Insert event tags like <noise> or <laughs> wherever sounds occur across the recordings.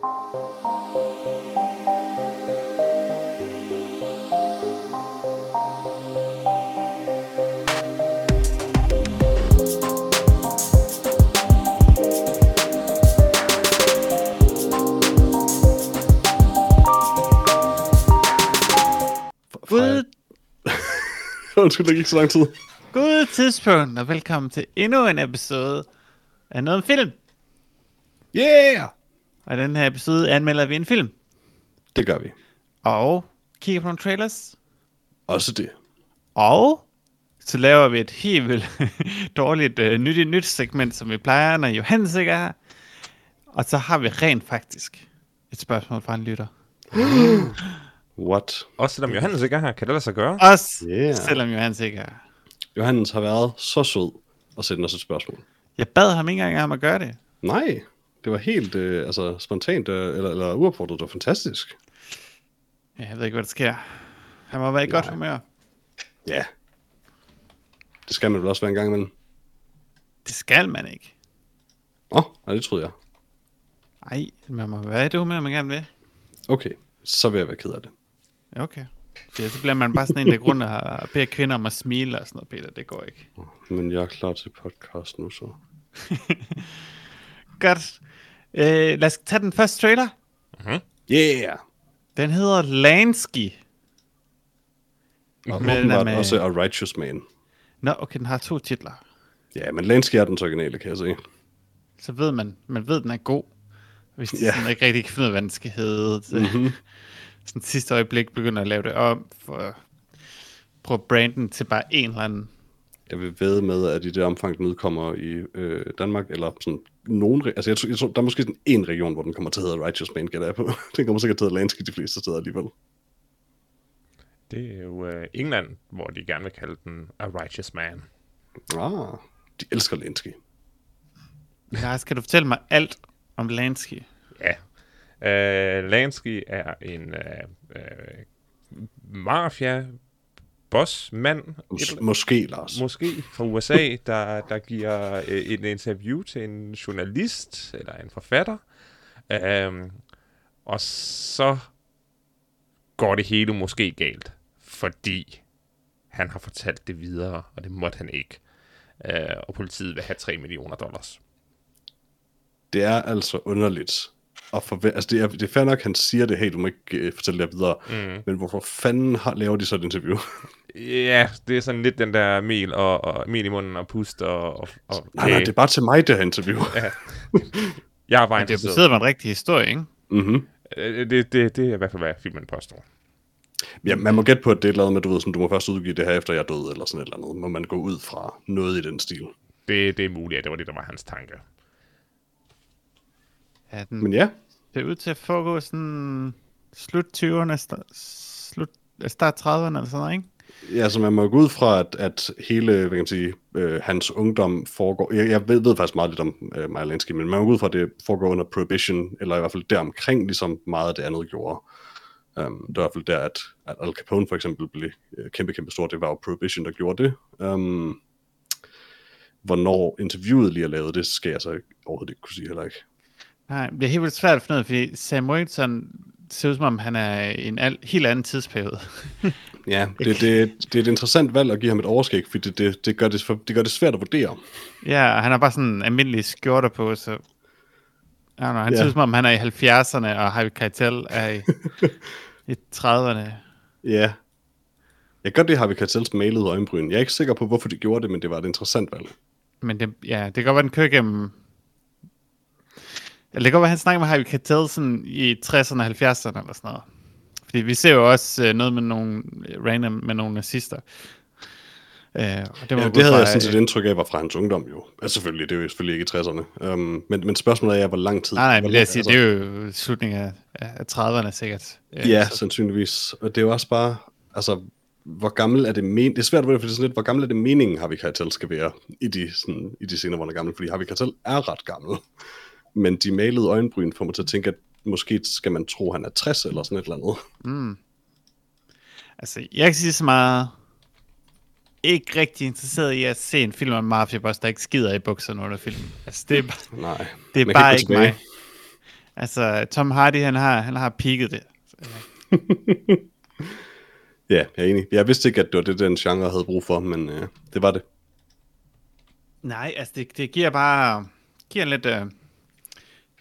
God, <laughs> Undskyld, det gik så lang tid. god tidspunkt, og velkommen til endnu en episode af noget om film. Yeah! Og i den her episode anmelder vi en film, Det gør vi. og kigger på nogle trailers, Også det. og så laver vi et helt vildt <laughs> dårligt uh, nyt i nyt segment, som vi plejer, når Johannes ikke er her. Og så har vi rent faktisk et spørgsmål fra en lytter. <gasps> What? Også selvom Johannes ikke er her, kan det lade sig gøre? Også Yeah. selvom Johannes ikke er her. Johannes har været så sød at sende os et spørgsmål. Jeg bad ham ikke engang om at gøre det. Nej, det var helt øh, altså, spontant øh, eller, eller uopfordret. Var fantastisk. Ja, Jeg ved ikke, hvad der sker. Han må være i godt Nej. humør. Ja. Det skal man vel også være en gang imellem. Det skal man ikke. Åh, oh, nej, det troede jeg. Ej, man må være i det humør, man gerne vil. Okay, så vil jeg være ked af det. Ja, Okay. Ja, så bliver man bare sådan en, der grund og beder kvinder om at smile og sådan noget, Peter. Det går ikke. Men jeg er klar til podcast nu, så. <laughs> Godt. Øh, lad os tage den første trailer. Yeah! Den hedder Lansky. Og Men den er åbenbart med- også A Righteous Man. Nå, okay, den har to titler. Ja, men Lansky er den originale, kan jeg se. Så ved man, man ved, den er god. Hvis ja. sådan ikke rigtig kan finde ud af, hvad den skal hedde. Så, mm-hmm. <laughs> sådan sidste øjeblik begynder at lave det om, for at prøve at brande den til bare en eller anden. Jeg vil ved med, at i det omfang, den udkommer i øh, Danmark, eller sådan nogen... Altså, jeg tror, jeg tror, der er måske sådan en region, hvor den kommer til at hedde Righteous Man, gætter jeg på. <laughs> den kommer sikkert til at hedde Lansky de fleste steder alligevel. Det er jo øh, England, hvor de gerne vil kalde den A Righteous Man. Ah, de elsker Lansky. Ja, skal du fortælle mig alt om Lansky? Ja. Øh, Lansky er en øh, øh, mafia boss mand Mås- måske, Lars. måske fra USA, <laughs> der, der giver øh, et interview til en journalist eller en forfatter. Øhm, og så går det hele måske galt, fordi han har fortalt det videre, og det måtte han ikke. Øh, og politiet vil have 3 millioner dollars. Det er altså underligt. Og for, altså det, er, det er fair nok, han siger det, hey, du må ikke uh, fortælle det videre. Mm. Men hvorfor fanden har, laver de så et interview? <laughs> Ja, det er sådan lidt den der mel, og, og mel i munden og pust og, og, og nej, nej, det er bare til mig, det her interview. <laughs> Ja. Jeg er bare det er baseret på en rigtig historie, ikke? mm-hmm. Øh, Det, det, det er i hvert fald, hvad filmen påstår. Ja, man må gætte på, at det er et eller andet med, du ved, sådan, du må først udgive det her, efter jeg er død, eller sådan et eller andet. Må man gå ud fra noget i den stil. Det, det er muligt, at det var det, der var hans tanke. Ja, den Men ja, ser ud til at foregå sådan slut 20'erne, sta- slut, start 30'erne eller sådan noget, ikke? ja så man må gå ud fra, at, at hele, hvad kan man sige, øh, hans ungdom foregår... Jeg, jeg ved, ved faktisk meget lidt om øh, Maja Lansky, men man må gå ud fra, at det foregår under Prohibition, eller i hvert fald deromkring, ligesom meget af det andet gjorde. Um, det var i hvert fald der, at, at Al Capone for eksempel blev øh, kæmpe, kæmpe stor. Det var jo Prohibition, der gjorde det. Um, hvornår interviewet lige er lavet, det skal jeg så overhovedet ikke kunne sige heller ikke. Nej, det er helt vildt svært at finde ud af, fordi Sam Worthington ser ud som om, han er i en al- helt anden tidsperiode. <laughs> Ja, det, det, det er et interessant valg at give ham et overskæg, fordi det, det, det, gør, det, for, det gør det svært at vurdere. ja, og han har bare sådan almindelige skjorter på, så... I don't know, han Ja. ser ud som om, han er i 70'erne, og Harvey Keitel er i, <laughs> i 30'erne. Ja. Jeg gør det, har vi Kartels malede øjenbryn. Jeg er ikke sikker på, hvorfor de gjorde det, men det var et interessant valg. Men det, ja, det kan godt være, den kører gennem... Det kan godt være, han snakker med Harvey Keitel sådan i 60'erne og 70'erne eller sådan noget. Fordi vi ser jo også øh, noget med nogle random med nogle nazister. Øh, og det, må Ja, det havde jeg sådan set øh, indtryk af, var fra hans ungdom jo. Altså selvfølgelig, det er jo selvfølgelig ikke i 60'erne. Um, men, men spørgsmålet er, hvor lang tid... Nej, nej, men det, jeg lang- siger, det er jo slutningen af, af 30'erne sikkert. Øh, Ja, så- sandsynligvis. Og det er jo også bare, altså, hvor gammel er det men... Det er svært, for det er sådan lidt, hvor gammel er det meningen, Harvey Keitel skal være i de, sådan, i de scener, hvor han er gammel. Fordi Harvey Keitel er ret gammel. Men de malede øjenbryn får mig til at tænke, at måske skal man tro, at han er 60 eller sådan et eller andet. Altså, jeg kan sige så meget... Ikke rigtig interesseret i at se en film om mafia boss, der ikke skider i bukserne under filmen. Altså, det er, bare- Nej. det er bare ikke mig. Altså, Tom Hardy, han har, han har peaked det. <laughs> Ja, jeg er enig. Jeg vidste ikke, at det var det, den genre havde brug for, men øh, det var det. Nej, altså, det, det giver bare giver lidt uh,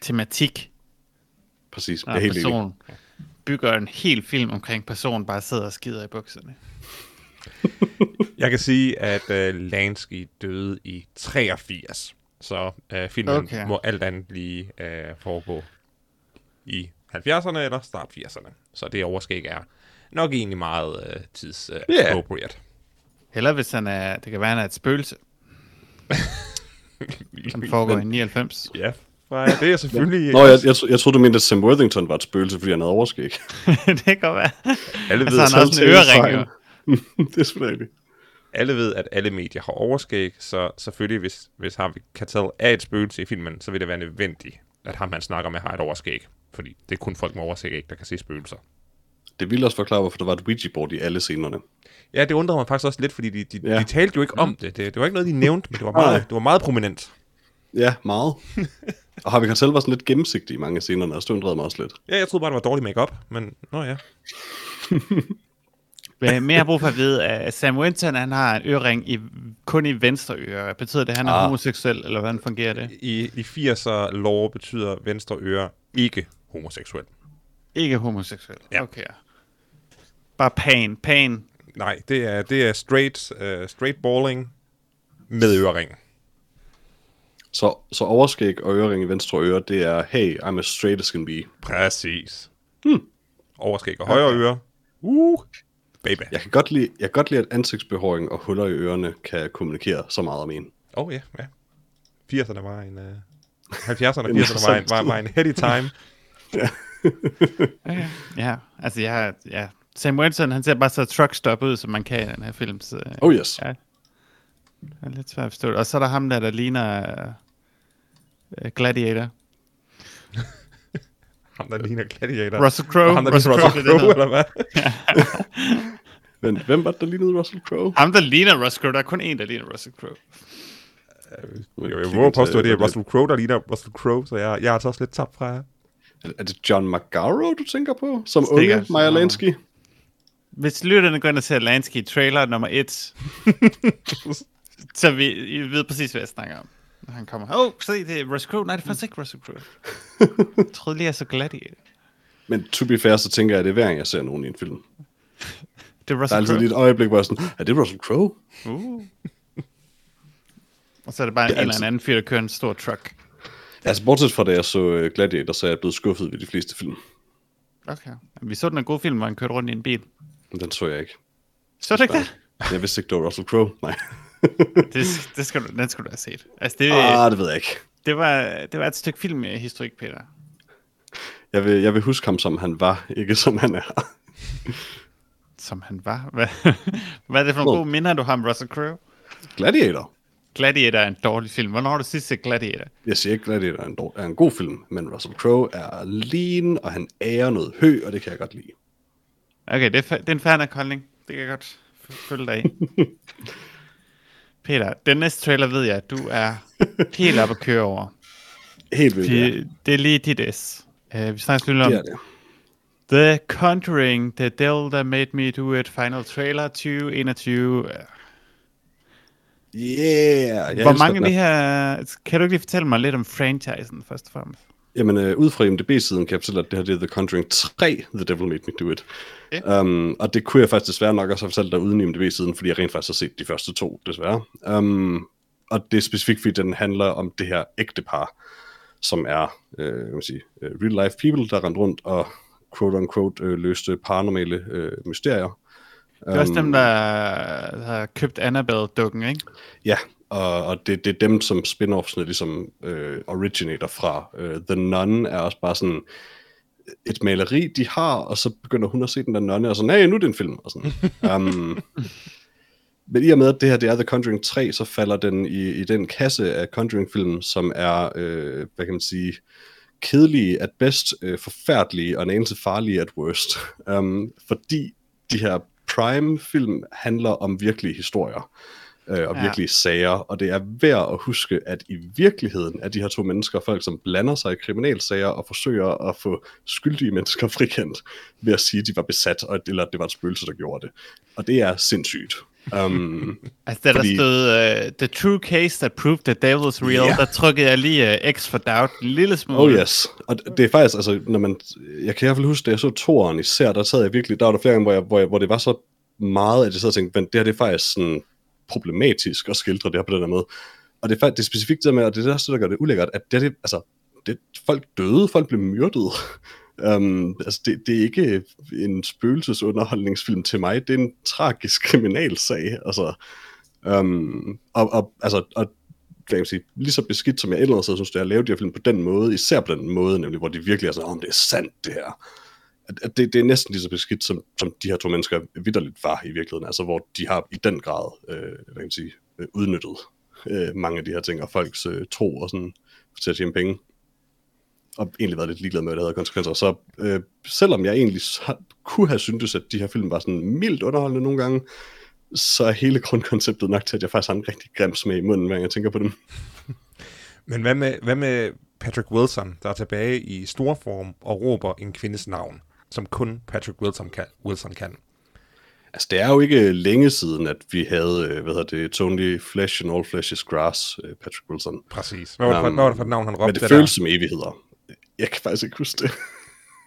tematik, Præcis. Jeg er helt enig. person bygger en hel film omkring personen, bare sidder og skider i bukserne. <laughs> Jeg kan sige, at uh, Lansky døde i 83, så uh, filmen Okay. må alt andet lige uh, foregå i 70'erne eller start 80'erne. Så det overskæg er nok egentlig meget uh, tids uh, Ja. appropriate. Eller hvis han er, det kan være, han er et spøgelse, <laughs> som foregår i 99. Ja, fra, det er selvfølgelig... Nå, jeg, jeg, jeg troede, du mente, at Sam Worthington var et spøgelse, fordi han havde overskæg. <laughs> det kan godt være. Alle Altså, ved, han har også en ørering, jo. <laughs> det er selvfølgelig alle ved, at alle medier har overskæg, så selvfølgelig, hvis, hvis Harvey Keitel er et spøgelse i filmen, så vil det være nødvendigt, at ham, man snakker med, har et overskæg. Fordi det er kun folk med overskæg, der kan se spøgelser. Det ville også forklare, hvorfor der var et Ouija-board i alle scenerne. Ja, det undrede mig faktisk også lidt, fordi de, de, Ja. de talte jo ikke om det. det. Det var ikke noget, de nævnte, men det var meget, det var meget prominent. Ja, meget. <laughs> og Harvey Keitel var sådan lidt gennemsigtig i mange af scenerne, og det undrede mig også lidt. Ja, jeg troede bare, det var dårlig makeup, men nå ja. <laughs> Hvad mere har brug for at vide, at Sam Winton, han har en ørering i, kun i venstre øre. Betyder det, at han er Ah. homoseksuel, eller hvordan fungerer det? I, i 80'er lov betyder venstre øre ikke homoseksuel. Ikke homoseksuel. Ja. Okay. Bare pan, pan. Nej, det er, det er straight, uh, straight balling med ørering. Så, så overskæg og ørering i venstre øre, det er, hey, I'm as straight as can be. Præcis. Hmm. Overskæg og højre okay. øre. Uh, baby. Jeg kan godt lide, jeg kan godt lide, at ansigtsbehåring og huller i ørerne kan kommunikere så meget om en. Oh ja, ja. 80'erne var en... Uh, 70'erne og <laughs> 80'erne var en, var, var en heady time. <laughs> Okay. Ja, altså jeg, ja. Sam Winton, han ser bare så truckstop ud, som man kan i den her film. Så, Oh yes. Ja. Det er lidt svært at forstå. Og så er der ham der, der ligner uh, Gladiator. <laughs> Ham, der ligner Gladiator. Russell Crowe. Ham, der Russell ligner Russell Crowe, er eller hvad? <laughs> Men hvem var det, der lignede Russell Crowe? Ham, der ligner Russell Crowe. Der er kun en, der ligner Russell Crowe. Jo, jeg må påstå, at det er Russell Crowe, der ligner Russell Crowe, så jeg, jeg er altså også lidt tabt fra jer. Er er det John McGarrow, du tænker på? Som Stikker. unge Maja Lansky? Hvis lytterne går ind og ser Lansky trailer nummer 1, <laughs> så vi, I ved præcis, hvad jeg snakker om. Når han kommer. Åh, oh, se, det er Russell Crowe. Nej, det er faktisk ikke Russell Crowe. jeg troede lige, jeg så Gladiator. Men to be fair, så tænker jeg, at det er hver gang, jeg ser nogen i en film. Det er Der er Russell altid Crowe. lige et øjeblik, hvor jeg er sådan, er det Russell Crowe? Uh. Og så er det bare Det er en eller altid- anden fyr, der kører en stor truck. Altså, bortset fra da jeg så øh, Gladiator, så er jeg blevet skuffet ved de fleste film. Okay. Vi så den en god film, hvor han kørte rundt i en bil. Den så jeg ikke. Så det ikke det? Jeg vidste ikke, det var Russell Crowe. Nej. Det, det skal du, den skal du have set. Altså, det, Ah, det ved jeg ikke. det, var, det var et stykke filmhistorik, Peter. Jeg vil, jeg vil huske ham, som han var, ikke som han er. Som han var. Hvad, <laughs> hvad er det for nogle gode minder, du har om Russell Crowe? Gladiator. Gladiator er en dårlig film. Hvornår har du sidst set Gladiator? Jeg siger ikke, Gladiator er en, dår- er en god film, men Russell Crowe er lean, og han ærer noget hø, og det kan jeg godt lide. Okay, det er, det er en fair nok holdning. Det kan jeg godt følge dig i. <laughs> Peter, den næste trailer ved jeg, at du er <laughs> helt op at køre over. Helt vildt, ja. Det, det er lige dit S. Uh, vi snakker lidt om Det det. The Conjuring, The Devil That Made Me Do It, Final Trailer 2021. Uh, Yeah! Hvor mange af de her- her... Kan du ikke lige fortælle mig lidt om franchisen, først og fremmest? Jamen, øh, ud fra IMDb-siden kan jeg fortælle, at det her det er The Conjuring 3, The Devil Made Me Do It. Ja. Um, og det kunne jeg faktisk desværre nok også have fortalt dig uden IMDb-siden, fordi jeg rent faktisk har set de første to, desværre. Um, og det er specifikt, fordi den handler om det her ægtepar, som er, øh, man sige, øh, real life people, der rendte rundt og quote-unquote øh, løste paranormale øh, mysterier. Det er også dem, der har købt Annabelle-dukken, ikke? Ja, og, og det, det er dem, som spin-offsene ligesom øh, originator fra. Øh, The Nun er også bare sådan et maleri, de har, og så begynder hun at se den der nonne, og så, nej, nu er det en film. Og sådan. um, <laughs> men i og med, at det her det er The Conjuring 3, så falder den i, i den kasse af Conjuring-film, som er, øh, hvad kan man sige, kedelige at bedst, øh, forfærdelige og en anelse farlige at worst. Um, fordi de her Prime-film handler om virkelige historier øh, og Ja. virkelige sager, og det er værd at huske, at i virkeligheden er de her to mennesker folk, som blander sig i kriminalsager og forsøger at få skyldige mennesker <laughs> frikendt ved at sige, at de var besat, og, eller at det var et spøgelse, der gjorde det. Og det er sindssygt. Um, <laughs> Altså, da Fordi- der stod uh, The True Case That Proved The Devil's Real, Ja. der trykkede jeg lige uh, X for Doubt en lille smule. Oh yes, og det er faktisk, altså, når man, jeg kan i hvert fald huske, da jeg så toeren især, der sad jeg virkelig, der var der flere gange, hvor, jeg, hvor, jeg, hvor det var så meget, at jeg sad og tænkte, men det her det er faktisk sådan problematisk at skildre det her på den her måde. Og det er faktisk det er specifikt det med, og det er det, det, der gør det ulækkert, at det, det altså, det, folk døde, folk blev myrdet. Um, <laughs> altså det, det er ikke en spøgelsesunderholdningsfilm til mig, det er en tragisk kriminalsag. Altså, um, og, og, altså, og kan man sige, lige så beskidt som jeg ellers eller synes, det er at lave de her film på den måde, især på den måde, nemlig hvor de virkelig er sådan, om det er sandt det her. At, det, det er næsten lige så beskidt, som, som de her to mennesker vidderligt var i virkeligheden, altså hvor de har i den grad, øh, hvad kan man sige, øh, udnyttet øh, mange af de her ting, og folks øh, tro og sådan, til at tjene penge. Og egentlig været lidt ligeglad med, at det havde konsekvenser. Så øh, selvom jeg egentlig har, kunne have syntes, at de her film var sådan mildt underholdende nogle gange, så er hele grundkonceptet nok til, at jeg faktisk har en rigtig grim smag i munden, hver gang jeg tænker på dem. Men hvad med, hvad med Patrick Wilson, der er tilbage i stor form og råber en kvindes navn, som kun Patrick Wilson kan? Wilson kan. Altså, det er jo ikke længe siden, at vi havde, øh, hvad hedder det, Tony Flesh and All Flesh is Grass, øh, Patrick Wilson. Præcis. Hvad var, det for, Um, hvad var det for et navn, han råbte? Men det der? føles som evigheder. Jeg kan faktisk ikke huske det.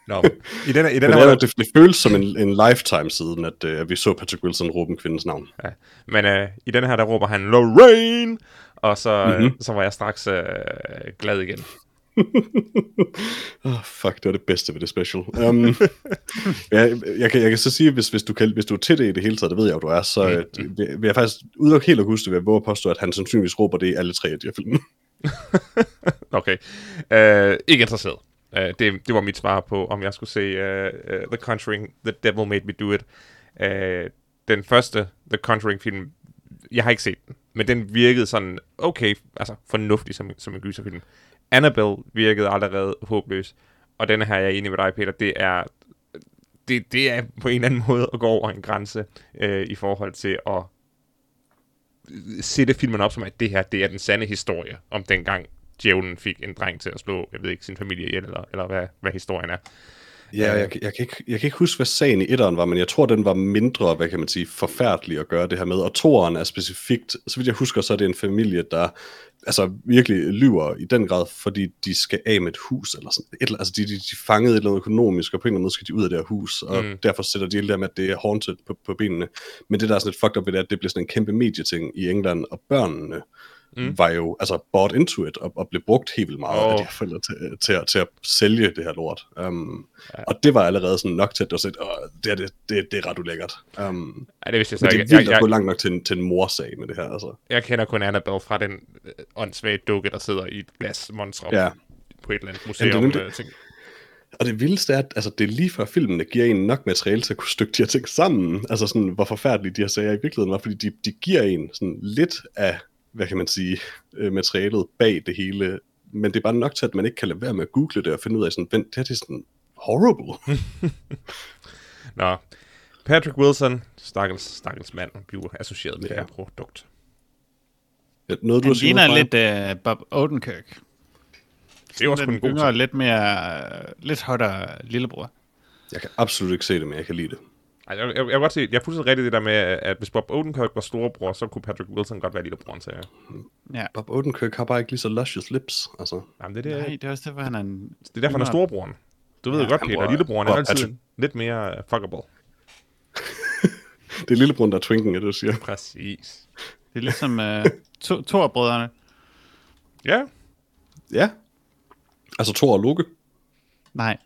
Nå, i den, i den her, det, det, det føles som en, en lifetime siden, at, øh, at vi så Patrick Wilson råbe en kvindes navn. Ja. Men øh, i den her, der råber han Lorraine, og så, mm-hmm. Mhm. så var jeg straks øh, glad igen. Oh, <laughs> fuck, det var det bedste ved det special. Um, <laughs> jeg, jeg, kan, jeg kan så sige, hvis, hvis, du kan, hvis du er til det i det hele taget, det ved jeg jo, du er, så Mm. vil, vil jeg faktisk udelukke helt at huske ved at våge at påstå, at han sandsynligvis råber det i alle tre af de her film. <laughs> Okay. Øh, ikke interesseret. Uh, det, det var mit svar på, om jeg skulle se uh, uh, The Conjuring, The Devil Made Me Do It. Uh, den første The Conjuring-film, jeg har ikke set den, men den virkede sådan okay, altså fornuftig som, som en gyserfilm. Annabelle virkede allerede håbløs, og denne her, jeg er enig med dig, Peter, det er, det, det er på en eller anden måde at gå over en grænse øh, i forhold til at sætte filmen op som, at det her, det er den sande historie om dengang djævlen fik en dreng til at slå, jeg ved ikke, sin familie ihjel, eller, eller hvad, hvad historien er. Ja, jeg, jeg, kan ikke, jeg kan ikke huske, hvad sagen i etteren var, men jeg tror, den var mindre, hvad kan man sige, forfærdelig at gøre det her med. Og toeren er specifikt, så vidt jeg husker, så er det en familie, der altså virkelig lyver i den grad, fordi de skal af med et hus, eller sådan et, eller- altså de, de, de fangede et eller andet økonomisk, og på en eller anden måde skal de ud af det her hus, og Mm. derfor sætter de hele der med, at det er haunted på, på benene. Men det der er sådan lidt fucked up ved det, at det bliver sådan en kæmpe medieting i England, og børnene Mm. var jo altså bought into it, og, og blev brugt helt vildt meget oh. Af de her forældre til, til, at, til at sælge det her lort. Um, ja. Og det var allerede sådan nok til at sige, at det, er, det, det, det er ret ulækkert. Um, Ja, det vidste jeg så men det er ikke. Jeg, vildt at gå jeg, langt nok til en, til en morsag med det her. Altså. jeg kender kun Annabelle fra den øh, åndssvage dukke, der sidder i et glas monster Ja. på et eller andet museum. Jamen, det øh, ting. Og det vildeste er, at altså, det er lige før filmene giver en nok materiale til at kunne stykke de her ting sammen. Altså sådan, hvor forfærdelige de her sager i virkeligheden var, fordi de, de giver en sådan lidt af, hvad kan man sige, øh, materialet bag det hele. Men det er bare nok til, at man ikke kan lade være med at google det og finde ud af sådan, vent, det her det er sådan horrible. <laughs> Nå, Patrick Wilson, stakkels, stakkels mand, bliver associeret med Ja. det her produkt. Noget, du Han ligner lidt uh, Bob Odenkirk. Det er også en god yngre, ting. lidt mere, lidt hotter lillebror. Jeg kan absolut ikke se det, men jeg kan lide det. Ej, jeg, jeg, jeg, vil godt se, jeg er fuldstændig rigtigt det der med, at hvis Bob Odenkirk var storebror, så kunne Patrick Wilson godt være lillebroren til jer. Ja. Bob Odenkirk har bare ikke lige så luscious lips. Altså. Jamen, det, er det, Nej, det er også derfor, han er en... det er derfor, han er storebroren. Du ved Ja, godt, Peter, lillebroren er altid Patrick. lidt mere uh, fuckable. <laughs> Det er lillebror, der er twinken, er det, du siger. Præcis. Det er ligesom uh, to, Thor-brødrene. Ja, Ja. Altså Thor og Loke. Nej,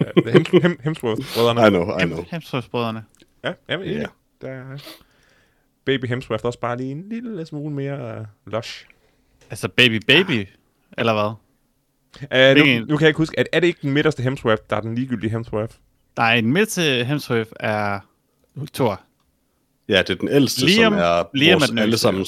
uh, Hem, Hem, Hemsworth-brødrene. I know, I know. Hemsworth-brødrene. Ja, jeg enig. Ja. Der er Baby Hemsworth også bare lige en lille smule mere uh, lush. Altså Baby Baby, eller hvad? Uh, nu, nu kan jeg ikke huske, at er det ikke den midterste Hemsworth, der er den ligegyldige Hemsworth? Nej, den midte Hemsworth er Thor. Ja, det er den ældste, Liam- som er Liam vores er den alle ældste. sammen.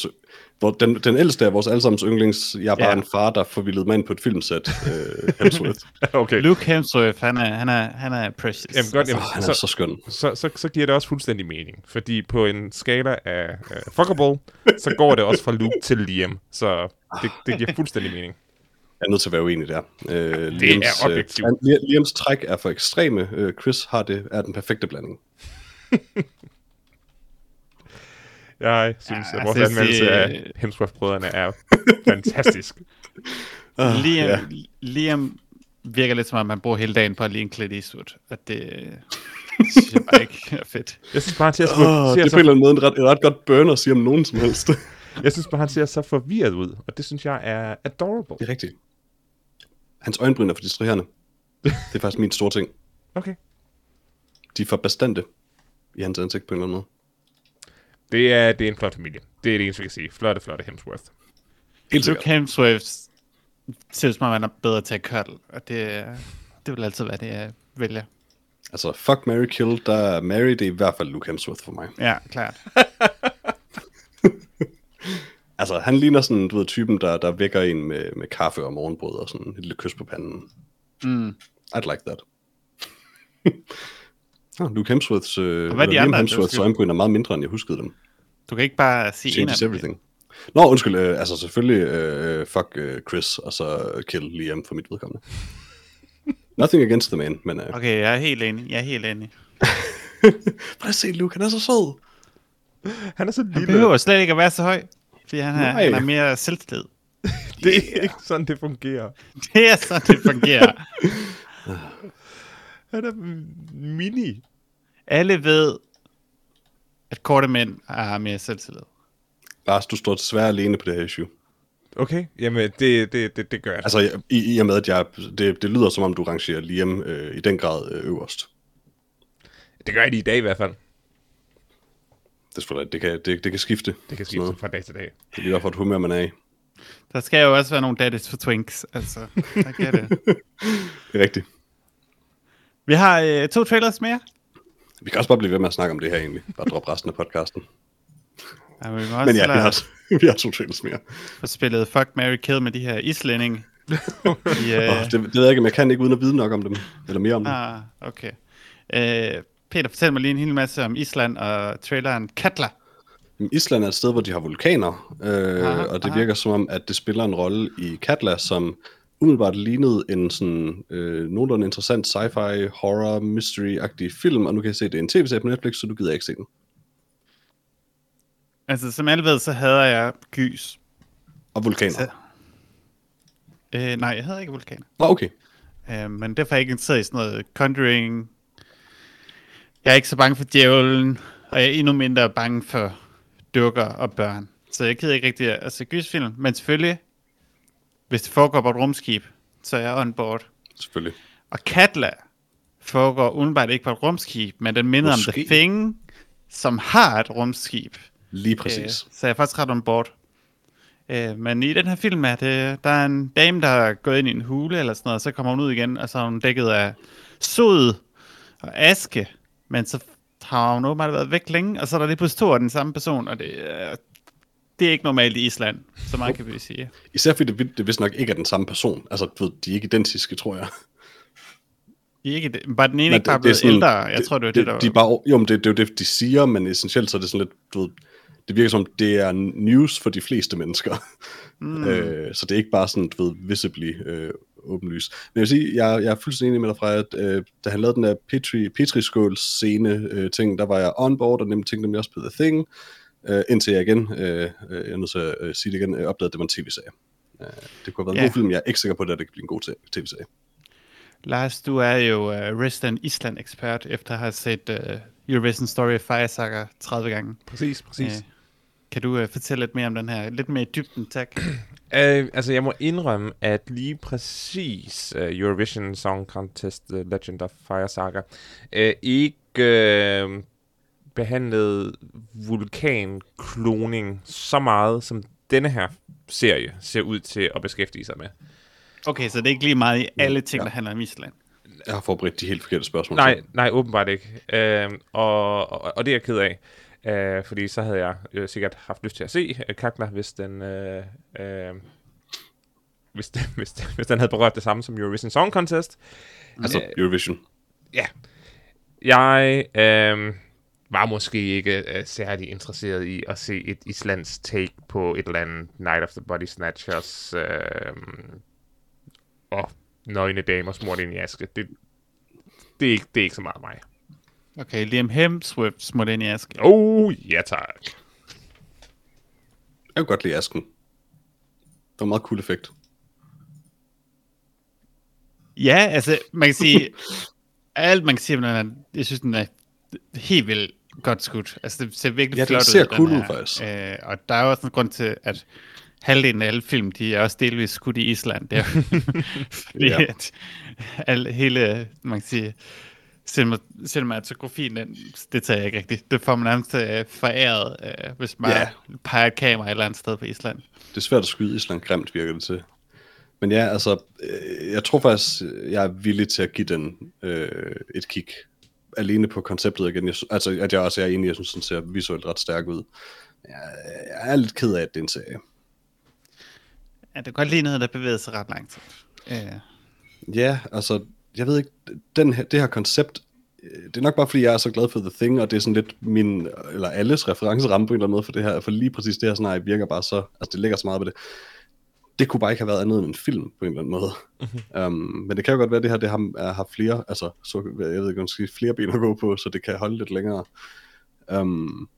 Hvor den, den ældste af vores allesammens yndlings, jeg er bare Ja. en far, der forvildede mig ind på et filmsæt, øh, Hemsworth. <laughs> okay. Luke Hemsworth, han er, han er, han er precious. Jamen godt, jamen, Oh, han er så, så, skøn. så, så, så giver det også fuldstændig mening. Fordi på en skala af uh, fuckable, så går det også fra Luke til Liam. Så det, det giver fuldstændig mening. Jeg er nødt til at være uenig der. Øh, Det er objektivt. Øh, Liams træk er for ekstreme. Øh, Chris har det, er den perfekte blanding. <laughs> Jeg synes, Ja, at vores altså, anmeldelse det- af Hemsworth-brødrene er fantastisk. <laughs> Liam, ja. Liam virker lidt som om, man bruger hele dagen på at ligne Clint Eastwood. Og <laughs> det synes jeg bare ikke er fedt. Jeg synes bare, han ser, så, Oh, det er ser på en så, eller anden måde en ret, et ret godt burn at sige om nogen som helst. <laughs> jeg synes bare, han ser så forvirret ud. Og det synes jeg er adorable. det er rigtigt. Hans øjenbryn er for distraherende. Det er faktisk min store ting. Okay. De er for bastante i hans ansigt på en eller anden måde. Det er, det er en flot familie. Det er det eneste, vi kan sige. Flotte, flotte Hemsworth. Helt. Luke Hemsworth som om, han er bedre til at cuddle. Og det, det vil altid være det, jeg vælger. Altså, fuck, Mary Kill, der er Mary, det er i hvert fald Luke Hemsworth for mig. Ja, klart. <laughs> Altså, han ligner sådan, du ved, typen, der, der vækker en med, med kaffe og morgenbrød og sådan et lille kys på panden. Mm. I'd like that. <laughs> ah, Luke Hemsworths, øh, hvad er de andre, Hemsworths øjenbryn er meget mindre, end jeg huskede dem. Du kan ikke bare sige en af Changes dem. everything. Nå, undskyld, øh, altså selvfølgelig, øh, fuck øh, Chris, og så kill Liam for mit vedkommende. <laughs> Nothing against the man, men øh, okay. Jeg er helt enig. Jeg er helt enig. <laughs> prøv at se Luke, han er så sød. Han er så Han lille. behøver slet ikke at være så høj. Fordi han er, han er mere selvtillid. <laughs> Det er ikke sådan, det fungerer. Det er sådan, det fungerer. Han er mini. Alle ved, at korte mænd har mere selvtillid. Lars, du står desværre alene på det her issue. Okay, jamen det, det, det, det gør jeg. Altså, jeg- i, i og med, at jeg, det, det lyder som om, du rangerer Liam øh, i den grad øh, øverst. Det gør jeg lige i dag i hvert fald. Det, er det, kan, det, det kan skifte. Det kan skifte fra dag til dag. Det er lige for et humør, man er i. Der skal jo også være nogle daddies for twinks. Altså, der kan det. <laughs> Det er rigtigt. Vi har øh, to trailers mere. Vi kan også bare blive ved med at snakke om det her egentlig. Bare droppe resten af podcasten. Ja, men vi Men ja, vi har, <laughs> vi har to trailers mere. få spillet Fuck, Mary Kill med de her islændinge. <laughs> I, øh, Oh, det, det ved jeg ikke, men jeg kan ikke uden at vide nok om dem. Eller mere om dem. ah, okay. Øh, Peter, fortæl mig lige en hel masse om Island og traileren Katla. Island er et sted, hvor de har vulkaner, øh, Aha, og det aha. virker som om, at det spiller en rolle i Katla, som umiddelbart lignede en sådan øh, nogenlunde interessant sci-fi, horror, mystery-agtig film, og nu kan jeg se, at det er en tv-serie på Netflix, så du gider ikke se den. Altså, som alle ved, så hader jeg gys. Og vulkaner. Så- Øh, nej, jeg hader ikke vulkaner. Nå, okay. Øh, men derfor er jeg ikke interesseret i sådan noget Conjuring. Jeg er ikke så bange for djævlen, og jeg er endnu mindre bange for dukker og børn. Så jeg gider ikke rigtig at se gysfilm, men selvfølgelig, hvis det foregår på et rumskib, så er jeg on board. Selvfølgelig. Og Katla foregår udenbart ikke på et rumskib, men den minder om The Måske. Thing, som har et rumskib. Lige Øh, præcis. så jeg er faktisk ret on board. Øh, men i den her film er det, der er en dame, der er gået ind i en hule eller sådan noget, og så kommer hun ud igen, og så er hun dækket af sod og aske, men så har hun åbenbart været væk længe, og så er der lige pludselig to af den samme person, og det, er- det er ikke normalt i Island, så meget kan vi sige. Især fordi det, det vist nok ikke er den samme person. Altså, du ved, de er ikke identiske, tror jeg. I er ikke det, bare den ene Nej, ikke bare det- det er blevet sådan- ældre, jeg tror, det var det, der de er bare, Jo, men det, det er jo det, de siger, men essentielt så er det sådan lidt, du ved, det virker som, det er news for de fleste mennesker. Mm. <laughs> Øh, så det er ikke bare sådan, du ved, visibly øh, åbenlys. Men jeg vil sige, jeg, jeg er fuldstændig enig med dig fra, at øh, da han lavede den der Petri, Petri-skåls scene øh, ting, der var jeg on board, og nemlig tænkte nemlig også på The Thing, øh, indtil jeg igen, øh, øh, jeg er nødt til at øh, sige det igen, øh, opdagede, at det var en tv-serie. Øh, det kunne have været Ja. en god film, jeg er ikke sikker på, at det kan blive en god tv-serie. Lars, du er jo uh, Resident Island-ekspert, efter at have set uh, Eurovision Story of Fire Saga 30 gange. Præcis, præcis. Øh, kan du uh, fortælle lidt mere om den her? Lidt mere i dybden, tak. <clears throat> Øh, altså, jeg må indrømme, at lige præcis uh, Eurovision Song Contest The Legend of Fire Saga uh, ikke uh, behandlede vulkankloning så meget, som denne her serie ser ud til at beskæftige sig med. Okay, så det er ikke lige meget i alle ting, Ja. der handler om Island. Jeg har forberedt de helt forkerte spørgsmål. Nej, nej, åbenbart ikke. Uh, og, og, og det er jeg ked af. Uh, fordi så havde jeg øh, sikkert haft lyst til at se uh, Kakla, hvis den, uh, uh, hvis, den, hvis, den, hvis den havde berørt det samme som Eurovision Song Contest. Altså Eurovision. Ja. Jeg øh, var måske ikke øh, særlig interesseret i at se et islandsk take på et eller andet Night of the Body Snatchers øh, og nøgne damer smurt ind i aske. Det, det, er ikke, det er ikke så meget mig. Okay, Liam Hemsworth smurt ind i aske. Oh, ja tak. Jeg kunne godt lide asken. Det var meget cool effekt. Ja, altså, man kan sige, <laughs> alt man kan sige, men jeg synes, den er helt vildt godt skudt. Altså, det ser virkelig Ja, flot ser ud. den cool ud, faktisk. Øh, og der er også en grund til, at halvdelen af alle film, de er også delvis skudt i Island. Det er, <laughs> fordi Ja. ja. at al, hele, man kan sige, cinema, cinematografien, den, det tager jeg ikke rigtigt. Det får man nærmest øh, foræret, øh, hvis man Ja. peger et kamera et eller andet sted på Island. Det er svært at skyde Island grimt, virker det til. Men ja, altså, øh, jeg tror faktisk, jeg er villig til at give den øh, et kig. Alene på konceptet igen. Jeg, altså, at jeg også er enig, jeg synes, den ser visuelt ret stærk ud. Jeg, jeg er lidt ked af, at det er en serie. Ja, det er godt lige noget, der bevæger sig ret langsomt. Øh, Ja, altså, jeg ved ikke, den her, det her koncept, øh, det er nok bare fordi, jeg er så glad for The Thing, og det er sådan lidt min, eller alles referenceramme på en eller anden måde for det her, for lige præcis det her scenarie virker bare så, altså det ligger så meget på det. Det kunne bare ikke have været andet end en film, på en eller anden måde. um, men det kan jo godt være, at det her det har, er, har flere, altså, så, jeg ved ikke, om sige, flere ben at gå på, så det kan holde lidt længere. Um,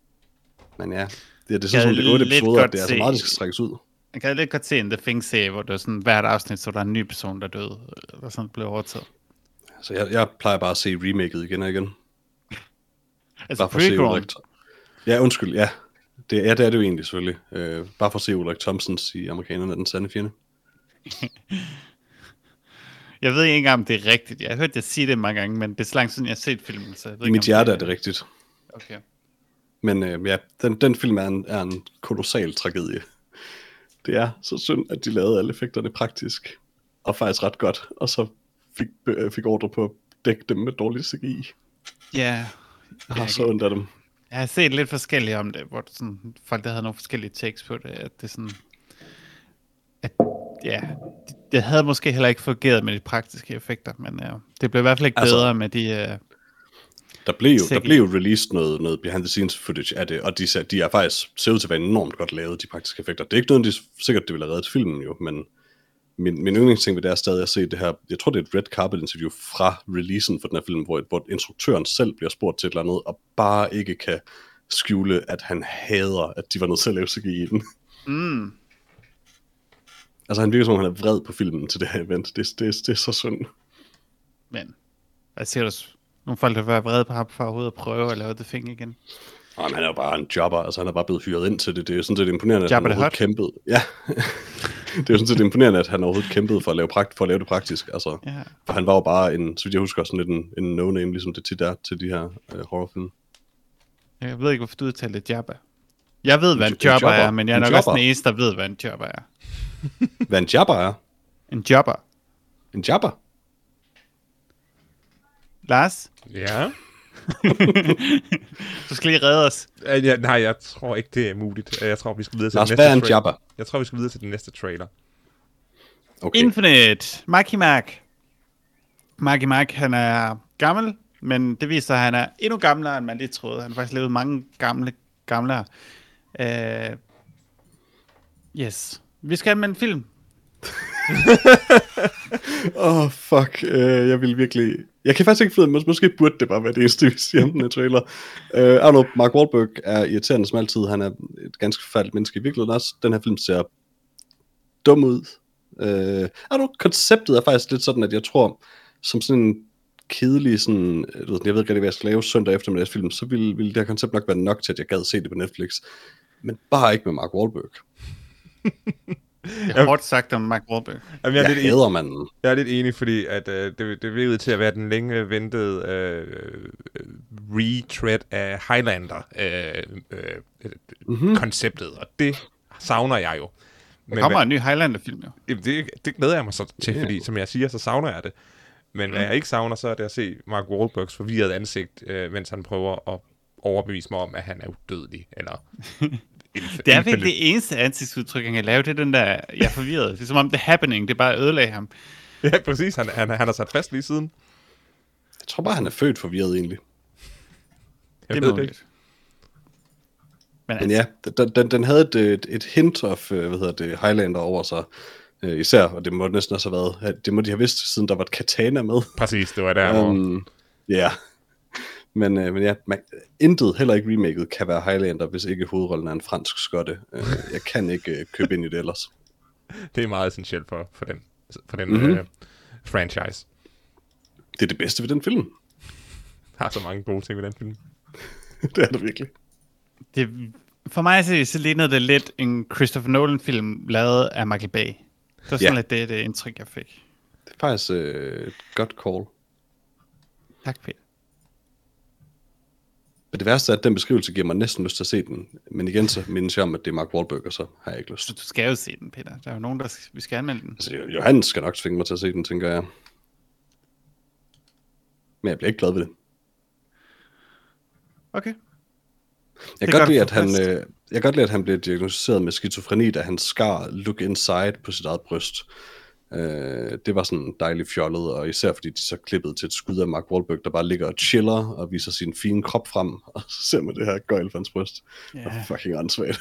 men ja, det, det er sådan, det er otte episoder, det er så meget, det skal strækkes ud. Jeg kan lidt godt se en The Thing-serie, hvor det er sådan, hvert afsnit, så er der en ny person, der døde, eller sådan blev overtaget. Så jeg, jeg plejer bare at se remaket igen og igen. <laughs> Altså Bare for at se. Ja, undskyld, ja. Det, ja, det er det jo egentlig selvfølgelig. Øh, bare for at se Ulrik Thompsons i Amerikanerne er den sande fjende. <laughs> Jeg ved ikke engang, om det er rigtigt. Jeg har hørt dig sige det mange gange, men det er så langt siden, jeg har set filmen, så jeg ved I ikke, mit hjerte er det rigtigt. Okay. Men øh, ja, den, den film er en, er en kolossal tragedie. Det er så synd, at de lavede alle effekterne praktisk. Og faktisk ret godt. Og så fik, øh, fik ordre på at dække dem med dårlig CGI. Ja, Jeg har så ondt af dem. Jeg har set lidt forskelligt om det, hvor sådan, folk der havde nogle forskellige takes på det, at det sådan, at, ja, det, havde måske heller ikke fungeret med de praktiske effekter, men ja, det blev i hvert fald ikke Altså- bedre med de, uh, Der blev jo, der blev jo released noget, noget behind the scenes footage af det, og de, de er faktisk ser ud til at være enormt godt lavet, de praktiske effekter. Det er ikke noget, de sikkert det ville have reddet filmen jo, men min, min yndlingsting ved det er stadig at se det her, jeg tror det er et red carpet interview fra releasen for den her film, hvor, hvor instruktøren selv bliver spurgt til et eller andet, og bare ikke kan skjule, at han hader, at de var nødt til at lave CGI i den. mm, Altså han virker som om, han er vred på filmen til det her event. Det, det, det er så synd. men jeg ser s- nogle folk, der være vrede på ham for overhovedet at prøve at lave det Thing igen. Og han er jo bare en jobber, altså han er bare blevet hyret ind til det. Det er sådan set imponerende, at Jabba han the overhovedet kæmpede. Ja, <laughs> det er jo sådan set imponerende, at han overhovedet kæmpede for at lave, prakt, for at lave det praktisk. Altså, Ja. For han var jo bare en, så vidt jeg husker, sådan lidt en, en no-name, ligesom det tit er til de her øh, horrorfilm. Jeg ved ikke, hvorfor du udtalte Jabba. Jeg ved, hvad en En jobber jobber. er, men jeg er En nok også jobber. den eneste, der ved, hvad en jobber er. <laughs> Hvad en jabber er? En jobber. En jabber? Lars, Ja. <laughs> du skal lige redde os. Ja, nej, jeg tror ikke, det er muligt. Øh, Jeg tror, vi skal videre til Lars, den er næste en trailer. jabber? Jeg tror, vi skal videre til den næste trailer. Okay. Infinite. Marky Mark. Marky Mark, han er gammel, men det viser sig, at han er endnu gamlere, end man lige troede. Han har faktisk levet mange gamle, gamlere. Uh, yes. Vi skal med en film. <laughs> Åh, oh, fuck. Uh, jeg vil virkelig... Jeg kan faktisk ikke finde, men måske burde det bare være det eneste, vi siger om den her trailer. Uh, I don't know, Mark Wahlberg er irriterende som altid. Han er et ganske forfærdeligt menneske i virkeligheden også. Den her film ser dum ud. Uh, I don't know, konceptet er faktisk lidt sådan, at jeg tror, som sådan en kedelig, sådan, jeg ved, jeg ved ikke rigtig, hvad jeg skal lave søndag eftermiddagsfilm, så ville, ville det her koncept nok være nok til, at jeg gad se det på Netflix. Men bare ikke med Mark Wahlberg. <laughs> Det er hårdt sagt om Mark Wahlberg. Jamen, jeg, er Jeg lidt enig, hader manden. jeg er lidt enig, fordi at, øh, det, det virkede til at være den længe ventede øh, øh, retread af Highlander øh, øh, mm-hmm. konceptet, og det savner jeg jo. Men Der kommer hvad- en ny Highlander-film, jo. Jamen, det, det glæder jeg mig så til, Ja. fordi som jeg siger, så savner jeg det. Men hvad jeg ikke savner, så er det at se Mark Wahlbergs forvirrede ansigt, øh, mens han prøver at overbevise mig om, at han er udødelig, eller... <laughs> Det er virkelig det eneste ansigtsudtryk, han kan lave, det er den der, jeg er forvirret. Det er som om, det happening, det bare ødelagde ham. Ja, præcis. Han, han, han har sat fast lige siden. Jeg tror bare, han er født forvirret egentlig. Jeg det ved er det ikke. Men, Men altså, ja, den, den, den havde et, et, et hint of, øh, hvad hedder det, Highlander over sig. Øh, især, og det må næsten også have været, det må de have vidst, siden der var et katana med. Præcis, det var der, hvor... Um, ja. Men, øh, men ja, man, intet, heller ikke remaket, kan være Highlander, hvis ikke hovedrollen er en fransk skotte. Øh, jeg kan ikke øh, købe ind i det ellers. <laughs> Det er meget essentielt for, for den, for den Mhm. mm-hmm. øh, franchise. Det er det bedste ved den film. <laughs> Der er så mange gode ting ved den film. <laughs> det er det virkelig. det, for mig så, så lignede det lidt en Christopher Nolan-film, lavet af Michael Bay. Det var sådan Ja. lidt det, det indtryk, jeg fik. Det er faktisk øh, et godt call. Tak, Peter. Men det værste er, at den beskrivelse giver mig næsten lyst til at se den. Men igen så mindes jeg om, at det er Mark Wahlberg, og så har jeg ikke lyst. Så du skal jo se den, Peter. Der er jo nogen, der skal, vi skal anmelde den. Altså, Johannes skal nok tvinge mig til at se den, tænker jeg. Men jeg bliver ikke glad ved det. Okay. Jeg kan godt lide, at han, øh, jeg kan godt lide, at han blev diagnosticeret med skizofreni, da han skar Look Inside på sit eget bryst. Øh, det var sådan dejligt fjollet, og især fordi de så klippede til et skud af Mark Wahlberg, der bare ligger og chiller og viser sin fine krop frem, <laughs> og så ser man det her gøjl for hans bryst. Ja. Yeah. Fucking åndssvagt.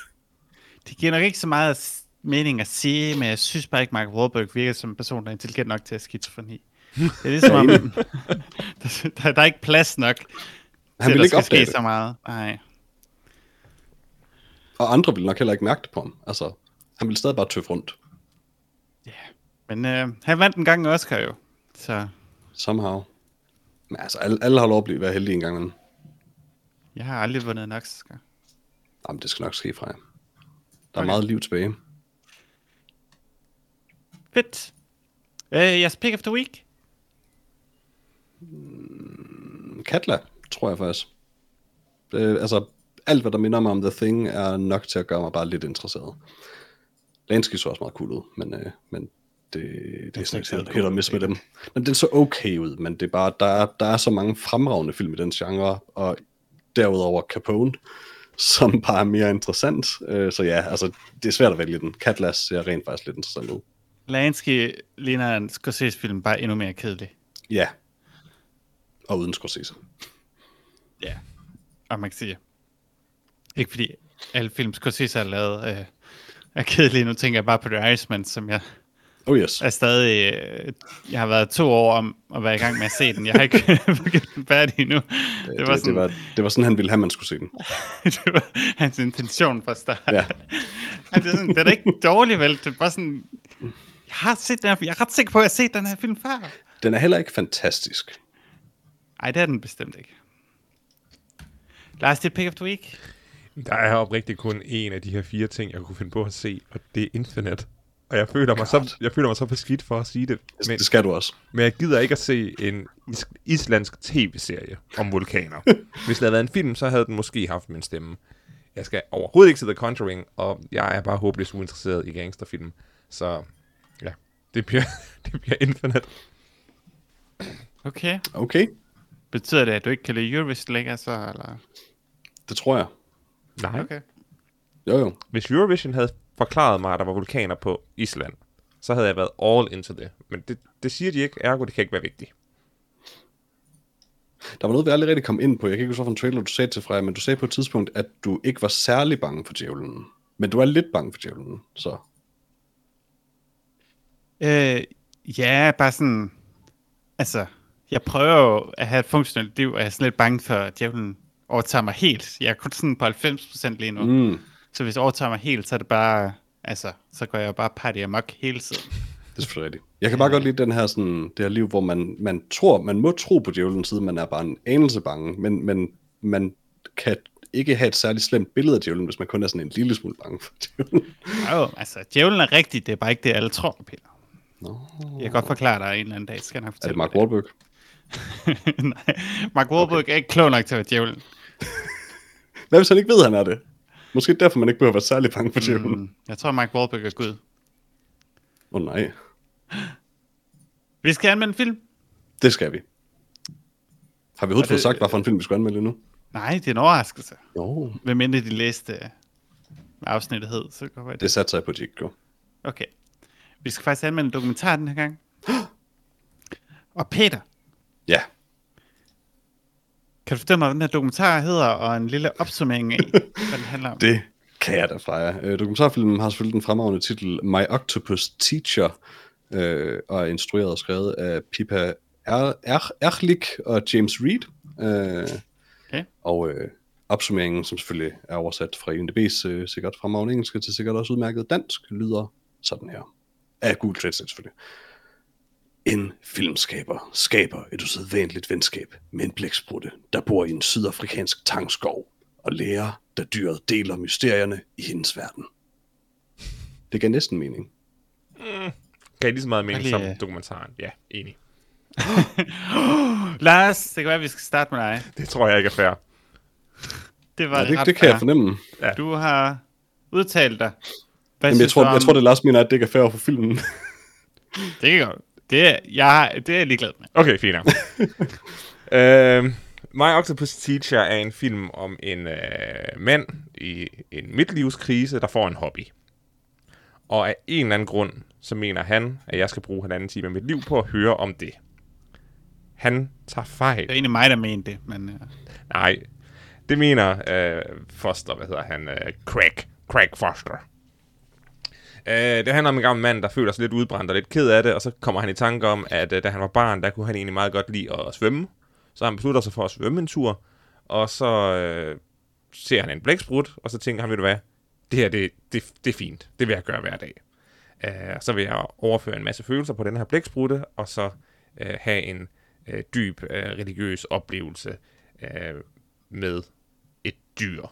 Det giver nok ikke så meget mening at sige, men jeg synes bare ikke, Mark Wahlberg virker som en person, der er intelligent nok til at skizofreni. Det er ligesom <laughs> om, <laughs> der, der, der er ikke plads nok Han der ikke skal opdage ske det, så meget. Nej. og andre ville nok heller ikke mærke det på ham. Altså, han ville stadig bare tøffe rundt, Men øh, han vandt en gang en Oscar jo. Så somehow. Men altså, alle, alle har lov at blive være heldige en gang, men jeg har aldrig vundet en Oscar. jamen, det skal nok ske fra jer. Der er Okay. meget liv tilbage. Fedt. Øh, jeres pick of the week? Katla, tror jeg faktisk. Øh, altså, alt hvad der minder mig om The Thing, er nok til at gøre mig bare lidt interesseret. Lansky så også meget cool ud, men, øh, men det, det er så sådan lidt hit og miss med dem. Men den så okay ud, men det er bare, der er, der er så mange fremragende film i den genre, og derudover Capone, som <laughs> bare er mere interessant. Øh, så ja, altså, det er svært at vælge den. Katlas ser rent faktisk lidt interessant ud. Lansky ligner en Scorsese-film, bare endnu mere kedelig. Ja. Og uden Scorsese. <laughs> Ja. Og man kan sige, ikke fordi alle film Scorsese har lavet øh, er kedelige. Nu tænker jeg bare på The Irishman, som jeg Oh yes. er stadig... Øh, jeg har været to år om at være i gang med at se den. Jeg har ikke <laughs> fået den færdig endnu. Det Det, var sådan, det, var, det var sådan, han ville have, man skulle se den. <laughs> det var hans intention fra start. Ja. Han, det, er sådan, det er da ikke dårligt, vel? Det er bare sådan... Jeg har set den her, jeg er ret sikker på, at jeg har set den her film før. Den er heller ikke fantastisk. Nej, det er den bestemt ikke. Lars, det er pick of the week. Der er oprigtigt kun en af de her fire ting, jeg kunne finde på at se, og det er Infinite. Og jeg føler, mig så, jeg føler mig så beskidt for at sige det. Det, Men, det skal du også. men jeg gider ikke at se en is- islandsk tv-serie om vulkaner. <laughs> Hvis det havde været en film, så havde den måske haft min stemme. Jeg skal overhovedet ikke se The Conjuring, og jeg er bare håbløst uinteresseret i gangsterfilm. Så ja, det bliver, <laughs> det bliver Infinite. Okay. Okay, Betyder det, at du ikke kan lide Eurovision længere, så? Eller? det tror jeg. Nej. Okay. Jo jo. Hvis Eurovision havde forklaret mig, at der var vulkaner på Island, så havde jeg været all into det. Men det, det siger de ikke, ergo det kan ikke være vigtigt. Der var noget, vi aldrig rigtig kom ind på. Jeg kan ikke huske, hvilken trailer du sagde til Freja, men du sagde på et tidspunkt, at du ikke var særlig bange for djævlen. Men du er lidt bange for djævlen, så... Øh, ja, bare sådan... Altså, jeg prøver jo at have et funktionelt liv, og jeg er sådan lidt bange for, at djævlen overtager mig helt. Jeg er kun sådan på 90% lige nu. Mm. Så hvis det overtager mig helt, så er det bare... Altså, så går jeg jo bare party amok hele tiden. det er selvfølgelig rigtigt. Jeg kan bare godt lide den her, sådan, det her liv, hvor man, man tror, man må tro på djævlen, siden man er bare en anelse bange, men, men man kan ikke have et særligt slemt billede af djævlen, hvis man kun er sådan en lille smule bange for djævlen. Jo, altså, djævlen er rigtig, det er bare ikke det, alle tror, Peter. Nå. Jeg kan godt forklare dig en eller anden dag, skal jeg nok Er fortælle det Mark Wahlberg? <laughs> Nej, Mark Wahlberg okay. er ikke klog nok til at være djævlen. <laughs> Hvad hvis han ikke ved, han er det? Måske derfor, man ikke behøver at være særlig bange for djævlen. Åh Mm, jeg tror, Mark Wahlberg er Gud. oh, nej, <gasps> Vi skal anmelde en film. det skal vi. Har vi overhovedet det- fået sagt, hvad for en film vi skal anmelde nu? Nej, det er en overraskelse. Jo. Hvem mindre de læste øh, afsnittet hed, så kan det Det det. satte sig på, at de ikke gjorde. Okay. Vi skal faktisk anmelde en dokumentar den her gang. <gasps> Og Peter, Ja, kan du fortælle mig, hvad den her dokumentar hedder, og en lille opsummering af, hvad den handler om? <laughs> det kan jeg da fra jer. Øh, dokumentarfilmen har selvfølgelig den fremragende titel My Octopus Teacher, øh, og er instrueret og skrevet af Pippa er- er- Erlich og James Reed. Øh, Okay. Og øh, opsummeringen, som selvfølgelig er oversat fra UNDB's øh, sikkert fremragende engelsk til sikkert også udmærket dansk, lyder sådan her. Af Google Translate selvfølgelig. En filmskaber skaber et usædvanligt venskab med en blæksprutte, der bor i en sydafrikansk tangskov, og lærer, da dyret deler mysterierne i hendes verden. Det gav næsten mening. Kan I lige så meget mening lige, som øh, dokumentaren? Ja, enig. <gasps> Lars, det kan være, at vi skal starte med dig. Det tror jeg ikke er fair. Det var Ja, det, ret det kan jeg fair. fornemme. Du har udtalt dig. Hvad Jamen, jeg, tror, du jeg om- tror, det er Lars mener, at det ikke er fair for filmen. Det kan godt. Det er, jeg, det er jeg ligeglad med. Okay, fint uh, <laughs> My Octopus Teacher er en film om en uh, mand i en midtlivskrise, der får en hobby. Og af en eller anden grund, så mener han, at jeg skal bruge halvanden time af mit liv på at høre om det. Han tager fejl. Det er egentlig mig, der mente det, men... Uh, Nej, det mener øh, Foster, hvad hedder han? Øh, Craig. Craig Foster. Øh, det handler om en gammel mand, der føler sig lidt udbrændt og lidt ked af det, og så kommer han i tanke om, at øh, da han var barn, der kunne han egentlig meget godt lide at svømme. Så han beslutter sig for at svømme en tur, og så øh, ser han en blæksprut, og så tænker han, ved du hvad, det her, det, det, det er fint. Det vil jeg gøre hver dag. Øh, så vil jeg overføre en masse følelser på den her blæksprutte, og så øh, have en øh, dyb øh, religiøs oplevelse øh, med et dyr.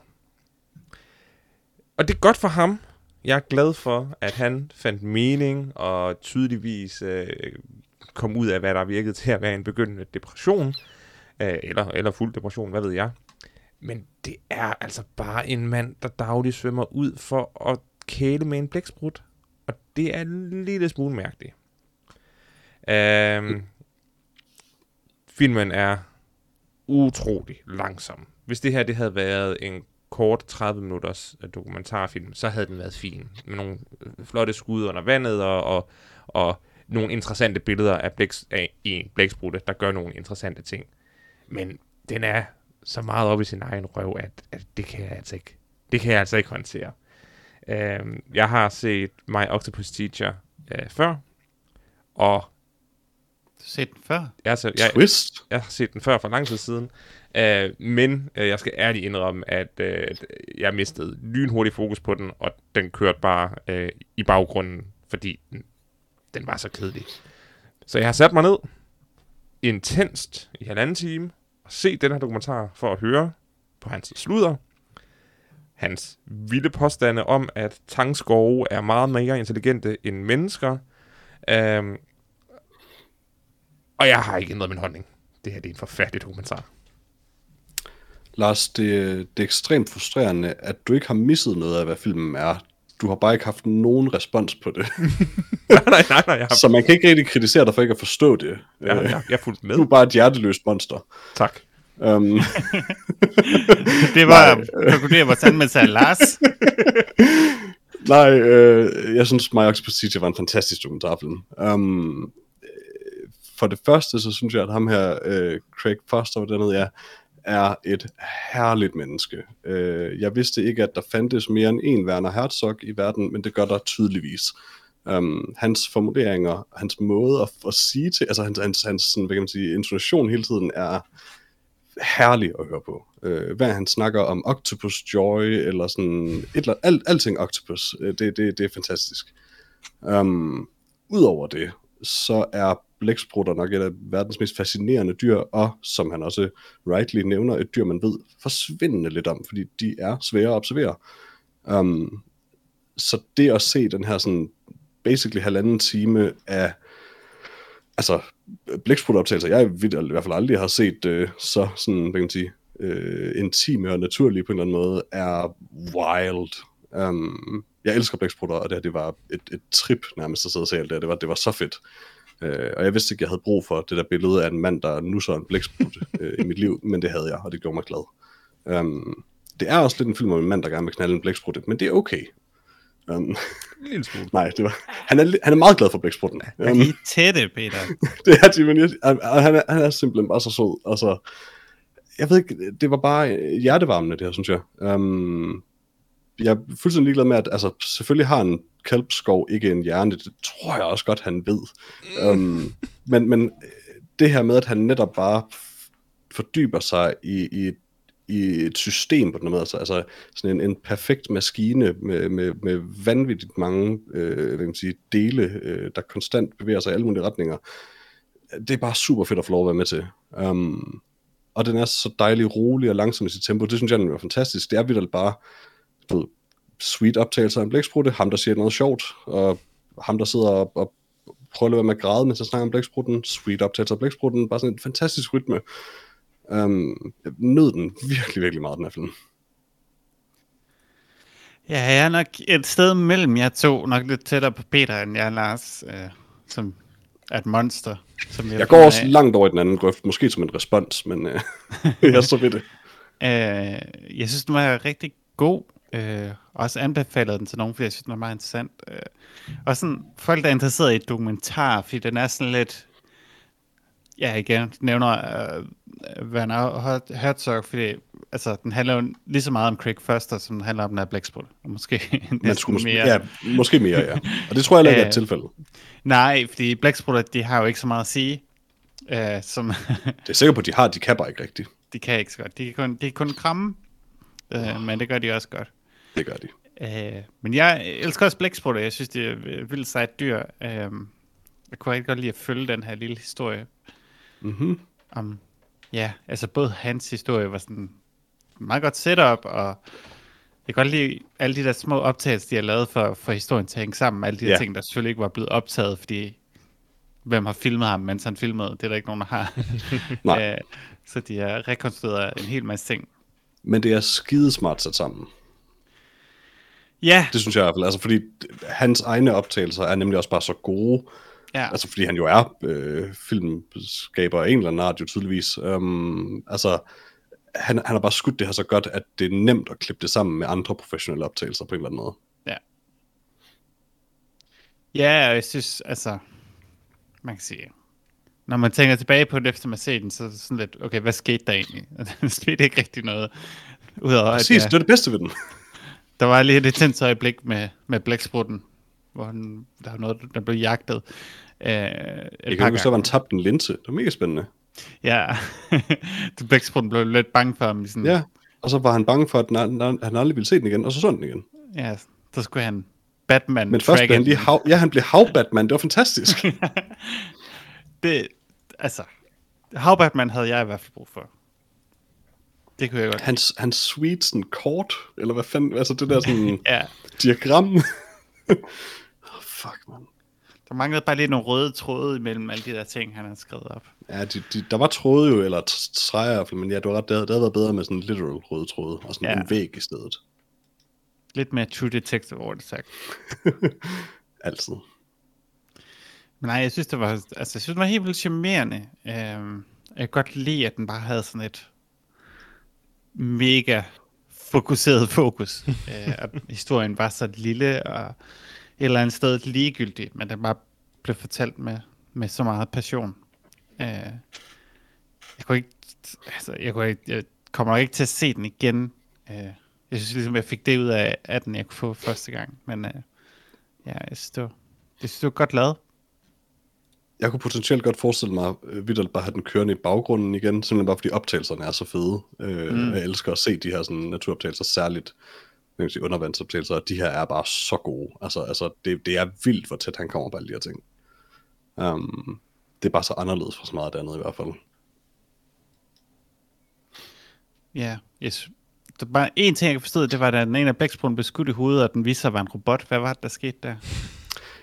Og det er godt for ham. Jeg er glad for, at han fandt mening og tydeligvis øh, kom ud af, hvad der virkede til at være en begyndende depression. Øh, eller, eller fuld depression, hvad ved jeg. Men det er altså bare en mand, der dagligt svømmer ud for at kæle med en blæksprut. Og det er en lille smule mærkeligt. Um, filmen er utrolig langsom. Hvis det her det havde været en kort 30 minutters øh, dokumentarfilm, så havde den været fin. Med nogle øh, flotte skud under vandet og, og, og nogle interessante billeder af, blæks, af en blæksprutte, der gør nogle interessante ting. Men den er så meget op i sin egen røv, at, at det kan jeg altså ikke, det kan jeg altså ikke håndtere. Øhm, jeg har set My Octopus Teacher øh, før, og du har set den før. jeg, altså, jeg, Twist. jeg har set den før for lang tid siden, øh, men øh, jeg skal ærligt indrømme, at øh, jeg mistede lynhurtigt fokus på den, og den kørte bare øh, i baggrunden, fordi den, den var så kedelig. Så jeg har sat mig ned intenst i halvanden time og set den her dokumentar for at høre på hans sludder, hans vilde påstande om, at tangskove er meget mere intelligente end mennesker, øhm, og jeg har ikke ændret min holdning. Det her det er en forfærdelig dokumentar. Lars, det, det er ekstremt frustrerende, at du ikke har misset noget af, hvad filmen er. Du har bare ikke haft nogen respons på det. <laughs> nej, nej, nej, nej, jeg har, Så man kan ikke rigtig kritisere dig for ikke at forstå det. jeg, Øh, jeg, jeg er fuldt med. Du er bare et hjerteløst monster. Tak. Um, <laughs> Det var konkluderer vores anmeldelse af Lars. <laughs> nej, øh, jeg synes, My Teacher var en fantastisk dokumentarfilm. Um, øh, for det første, så synes jeg, at ham her, øh, Craig Foster, hvad dernede er, er et herligt menneske. Øh, jeg vidste ikke, at der fandtes mere end en Werner Herzog i verden, men det gør der tydeligvis. Um, hans formuleringer, hans måde at, at sige til, altså hans, hans, hans sådan, hvad kan man sige, intonation hele tiden er herlig at høre på. Øh, uh, hvad han snakker om Octopus Joy, eller sådan, et eller, alt, alting Octopus, uh, det, det, det er fantastisk. Um, Udover det, så er blæksprutter nok et af verdens mest fascinerende dyr, og som han også rightly nævner, et dyr, man ved forsvindende lidt om, fordi de er svære at observere. Um, så det at se den her sådan basically halvanden time af altså blæksprutoptagelser, jeg i hvert fald aldrig har set øh, så sådan, hvad kan man sige, øh, intime og naturlige på en eller anden måde, er wild. Um, jeg elsker blæksprutter, og det her, det var et, et trip nærmest at sidde og se alt det her. Det var, det var så fedt. Øh, og jeg vidste ikke, jeg havde brug for det der billede af en mand, der nusser en blæksprut <laughs> øh, i mit liv, men det havde jeg, og det gjorde mig glad. Um, det er også lidt en film om en mand, der gerne vil knalde en blæksprutte, men det er okay. Um, lille <laughs> smule. nej, det var, han, er, han er meget glad for blæksprutten. Er Um, I <laughs> tætte, Peter? det er de, men jeg, han, er, han er simpelthen bare så sød. Altså, jeg ved ikke, det var bare hjertevarmende, det her, synes jeg. Um, jeg er fuldstændig ligeglad med, at altså, selvfølgelig har en kalpskov ikke en hjerne, det tror jeg også godt, han ved. Um, men, men det her med, at han netop bare fordyber sig i, i, i et system på den måde, altså, altså sådan en, en perfekt maskine med, med, med vanvittigt mange øh, hvad kan man sige, dele, øh, der konstant bevæger sig i alle mulige retninger. Det er bare super fedt at få lov at være med til. Um, og den er så dejlig rolig og langsom i sit tempo. Det synes jeg er fantastisk. Det er vildt bare du ved, sweet optagelser af en blæksprutte, ham der siger noget sjovt, og ham der sidder og, og prøver at lade være med at græde, mens han snakker om blæksprutten, sweet optagelser af blæksprutten, bare sådan en fantastisk rytme. Um, jeg nød den virkelig, virkelig meget, den her film. Ja, jeg er nok et sted mellem jer to, nok lidt tættere på Peter, end jeg Lars, øh, som er et monster. Som Jeg går også langt over i den anden grøft, måske som en respons, men øh, <laughs> jeg står ved det. <laughs> Øh, jeg synes, den var rigtig god. Øh, også anbefalede den til nogen, fordi jeg synes, den var meget interessant. Øh, og sådan, folk, der er interesseret i dokumentar, fordi den er sådan lidt... Ja, igen, nævner øh, Werner Herzog, fordi altså, den handler jo lige så meget om Craig Foster, som den handler om den her Blæksprutte. Og måske <laughs> Man skulle måske, mere. ja, måske mere, ja. Og det tror jeg ikke er et Øh, tilfælde. Nej, fordi Blæksprutter, de har jo ikke så meget at sige. Øh, som <laughs> Det er sikkert på, at de har, de kan bare ikke rigtigt. de kan ikke så godt. De kan kun, de kan kun kramme, øh, men det gør de også godt. Det gør de. Øh, men jeg elsker også blæksprutter. Jeg synes, det er vildt sejt dyr. Øh, jeg kunne rigtig godt lide at følge den her lille historie. Mm-hmm. Om, ja, altså både hans historie var sådan meget godt setup, og jeg kan godt lide alle de der små optagelser, de har lavet for, for historien til at hænge sammen. Alle de der Ja. ting, der selvfølgelig ikke var blevet optaget, fordi hvem har filmet ham, mens han filmede? Det er der ikke nogen, der har. <laughs> <laughs> Nej. Øh, så de har rekonstrueret en hel masse ting. Men det er skidesmart sat sammen. Ja, Det synes jeg i hvert fald. Altså, fordi hans egne optagelser er nemlig også bare så gode. ja. Altså, fordi han jo er øh, filmskaber af en eller anden art, jo tydeligvis. Um, altså, han, han har bare skudt det her så godt, at det er nemt at klippe det sammen med andre professionelle optagelser på en eller anden måde. Ja, og jeg synes, altså, man kan sige, når man tænker tilbage på det, efter man set den, så er det sådan lidt, okay, hvad skete der egentlig? <laughs> Der skete ikke rigtig noget, udover at Præcis, ja, det er det bedste ved den. Der var lige et intens øjeblik med, med blæksprutten, hvor han, der var noget, der blev jagtet. Øh, Jeg kan huske, der var en tabt en linse. Det var mega spændende. Ja, <laughs> blæksprutten blev lidt bange for ham. Sådan, Ja, og så var han bange for, at han, han aldrig ville se den igen, og så så den igen. ja, så skulle han Batman Men først blev han lige hav, ja, han blev hav-Batman. Det var fantastisk. <laughs> Det, altså, Havbatman havde jeg i hvert fald brug for. Det kunne jeg godt. hans, hans sweet sådan kort, eller hvad fanden, altså det der sådan <laughs> Ja, diagram. <laughs> oh, fuck, man. der manglede bare lige nogle røde tråde imellem alle de der ting, han har skrevet op. Ja, de, de, der var tråde jo, eller fald, men ja, du har ret, det havde, det havde været bedre med sådan en literal røde tråde, og sådan ja. en væg i stedet. Lidt mere true detective over det sagt. <laughs> Altid. Men nej, jeg synes, det var, altså, jeg synes, det var helt vildt charmerende. Øhm, jeg kan godt lide, at den bare havde sådan et mega fokuseret fokus. <laughs> øh, at historien var så lille og et eller andet sted ligegyldig, men den bare blev fortalt med, med så meget passion. Øh, jeg kunne ikke, altså, jeg, kunne ikke, jeg kommer nok ikke til at se den igen. Øh, jeg synes ligesom, jeg fik det ud af, af den, jeg kunne få første gang. Men øh, ja, jeg synes, det var, jeg synes, det var godt lavet. Jeg kunne potentielt godt forestille mig, øh, vidt bare have den kørende i baggrunden igen, simpelthen bare fordi optagelserne er så fede. Øh, Mm. Jeg elsker at se de her sådan, naturoptagelser, særligt kan man sige, undervandsoptagelser, og de her er bare så gode. Altså, altså det, det er vildt, hvor tæt han kommer på alle de her ting. Um, det er bare så anderledes fra så meget andet i hvert fald. Ja, yes. Der var bare en ting, jeg forstod, det var, da den ene af blæksprutten blev skudt i hovedet, og den viste sig at være en robot. Hvad var det, der skete der?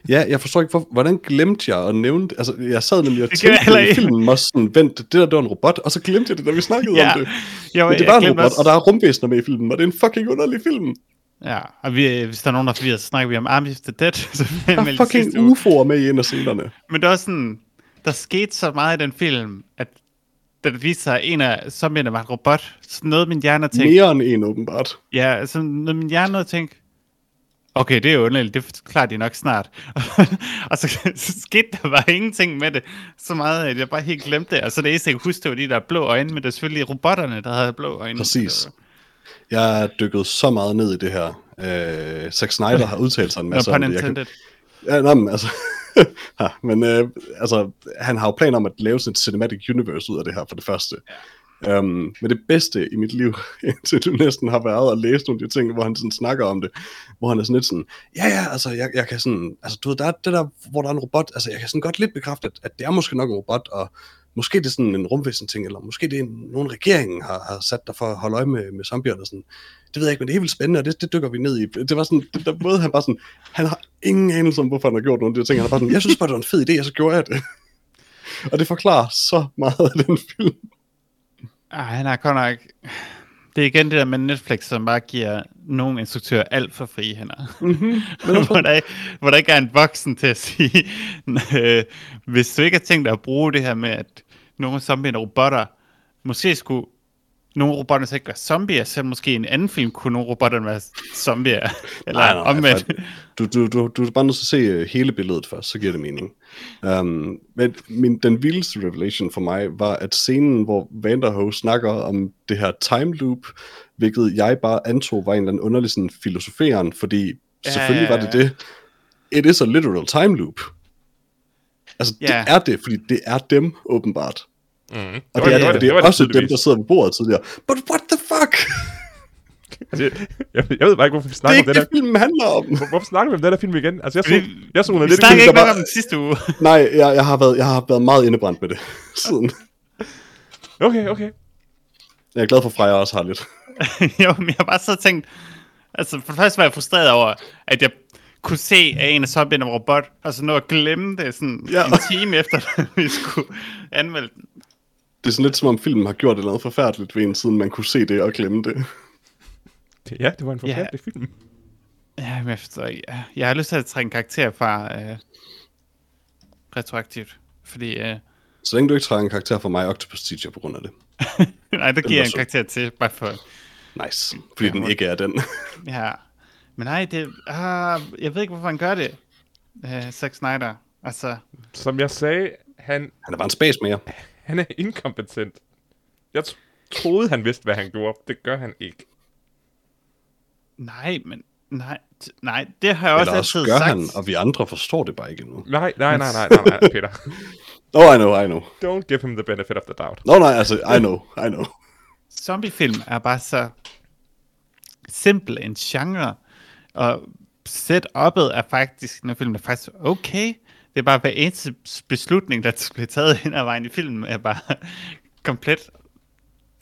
Ja, jeg forstår ikke, hvor, hvordan glemte jeg at nævne det? Altså, jeg sad nemlig og tænkte i ikke. filmen, og sådan, vent, det der, det var en robot, og så glemte jeg det, da vi snakkede Ja, om det. Jeg, Men det var en robot, også- og der er rumvæsener med i filmen, og det er en fucking underlig film. Ja, og vi, hvis der er nogen, der er forvirret, så snakker vi om Army of the Dead. <laughs> Så Der er fucking UFO'er med i en af scenerne. Men det er også sådan, der skete så meget i den film, at det viste sig, at en af zombierne var en robot, så noget min hjerne tænkte, Mere end en, åbenbart. ja, så noget min hjerne tænkte, okay, det er jo underligt, det forklarer de nok snart. <laughs> og så, så skete der bare ingenting med det, så meget, at jeg bare helt glemte det. Og så det eneste, jeg kunne huske, det var de der blå øjne, men det er selvfølgelig robotterne, der havde blå øjne. Præcis. Jeg er dykket så meget ned i det her. Øh, Zack Snyder har udtalt sig en masse <laughs> No om det. Jeg kan, ja, nej, men altså... <laughs> ja, men øh, altså, han har jo planer om at lave sådan et cinematic universe ud af det her, for det første. Ja. Um, men det bedste i mit liv, <laughs> indtil du næsten har været og læst nogle af de ting, hvor han sådan snakker om det, hvor han er sådan lidt sådan, ja ja, altså jeg, jeg kan sådan, altså du ved, der er det der, hvor der er en robot, altså jeg kan sådan godt lidt bekræfte, at, at det er måske nok en robot, og måske det er sådan en rumvæsen ting, eller måske det er en, nogen regeringen har, har sat der for at holde øje med, med zombierne og sådan. Det ved jeg ikke, men det er helt vildt spændende, og det, det dykker vi ned i. Det var sådan, det der måde, han bare sådan, han har ingen anelse om, hvorfor han har gjort nogle af de ting. Han er bare sådan, jeg synes bare, det var en fed idé, og så gjorde jeg det. <laughs> og det forklarer så meget af den film. Ej, han er godt nok... Det er igen det der med Netflix, som bare giver nogle instruktører alt for frie hænder. <laughs> Mm-hmm. hvor, der, hvor der ikke er en voksen til at sige, øh, hvis du ikke har tænkt dig at bruge det her med, at nogle zombier er robotter, måske skulle nogle robotter så ikke være zombier, så måske i en anden film kunne nogle robotter være zombier. <laughs> Eller Nej, nej, omvendt. Du, du, du, du er bare nødt til at se øh, hele billedet først, så giver det mening. Um, men min, den vildeste revelation for mig var, at scenen, hvor Vanderhoof snakker om det her time loop, hvilket jeg bare antog var en eller anden underlig sådan, filosoferen, fordi Ja, selvfølgelig ja, var det ja. det. It is a literal time loop. Altså, Ja. det er det, fordi det er dem, åbenbart. Mm. Og det, var- er, det, var det, det er var også dem, tydeligvis. der sidder ved bordet tidligere. But what the fuck? <laughs> Altså, jeg, jeg, jeg ved bare ikke, hvorfor vi Det er snakker om ikke det der. det, filmen handler om. Hvor- Hvorfor snakker vi om den der film igen? Altså, jeg, så, Vi- jeg så Vi lidt i snakkede den. ikke var- om den sidste uge. <laughs> <laughs> Nej, jeg, jeg, har været, jeg har været meget indebrændt med det siden. Okay, okay. Jeg er glad for, at Freja også har lidt. jo, men jeg har bare så tænkt, altså for det første var jeg frustreret over, at jeg kunne se, at en af zombierne var robot, og så nå at glemme det sådan ja. en time efter, at vi skulle anmelde den. Det er sådan lidt som om filmen har gjort noget forfærdeligt ved en, siden man kunne se det og glemme det. Det- Ja, det var en forfærdelig film. Ja, men jeg forstår ikke. Ja, Jeg har lyst til at trække en karakter fra øh, retroaktivt, fordi, øh, Så længe du ikke trækker en karakter for mig, Octopus Teacher, på grund af det. <laughs> nej, der giver jeg en sød. karakter til, bare for, Nice. Fordi den ikke er den. <laughs> ja. Men nej, det, ah, jeg ved ikke, hvorfor han gør det, øh, Zack Snyder. Altså, Som jeg sagde, han, Han er bare en space mere. Han er inkompetent. Jeg troede, han vidste, hvad han gjorde. Det gør han ikke. nej, men, nej, nej, det har jeg også Eller også altid gør sagt. han, og vi andre forstår det bare ikke endnu. Nej, nej, nej, nej, nej, nej, Peter. <laughs> Oh, I know, I know. Don't give him the benefit of the doubt. Nå no, nej, altså, I know, I know. zombiefilm er bare så simpel en genre, og setup'et er faktisk, når filmen er faktisk okay. Det er bare hver eneste beslutning, der bliver taget hen ad vejen i filmen, er bare komplet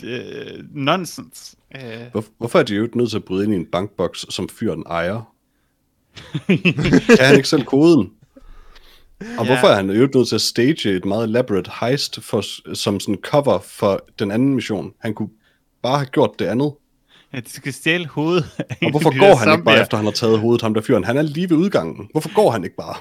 øh, nonsens. Øh, Hvor, hvorfor er de jo ikke nødt til at bryde ind i en bankboks, som fyren ejer? kan <laughs> han ikke selv koden? Og hvorfor er han jo nødt til at stage et meget elaborate heist for, som sådan cover for den anden mission? Han kunne bare have gjort det andet. ja, de skal stjæle hovedet. Og hvorfor går han ikke bare efter, han har taget hovedet, ham der fyren? Han er lige ved udgangen. Hvorfor går han ikke bare?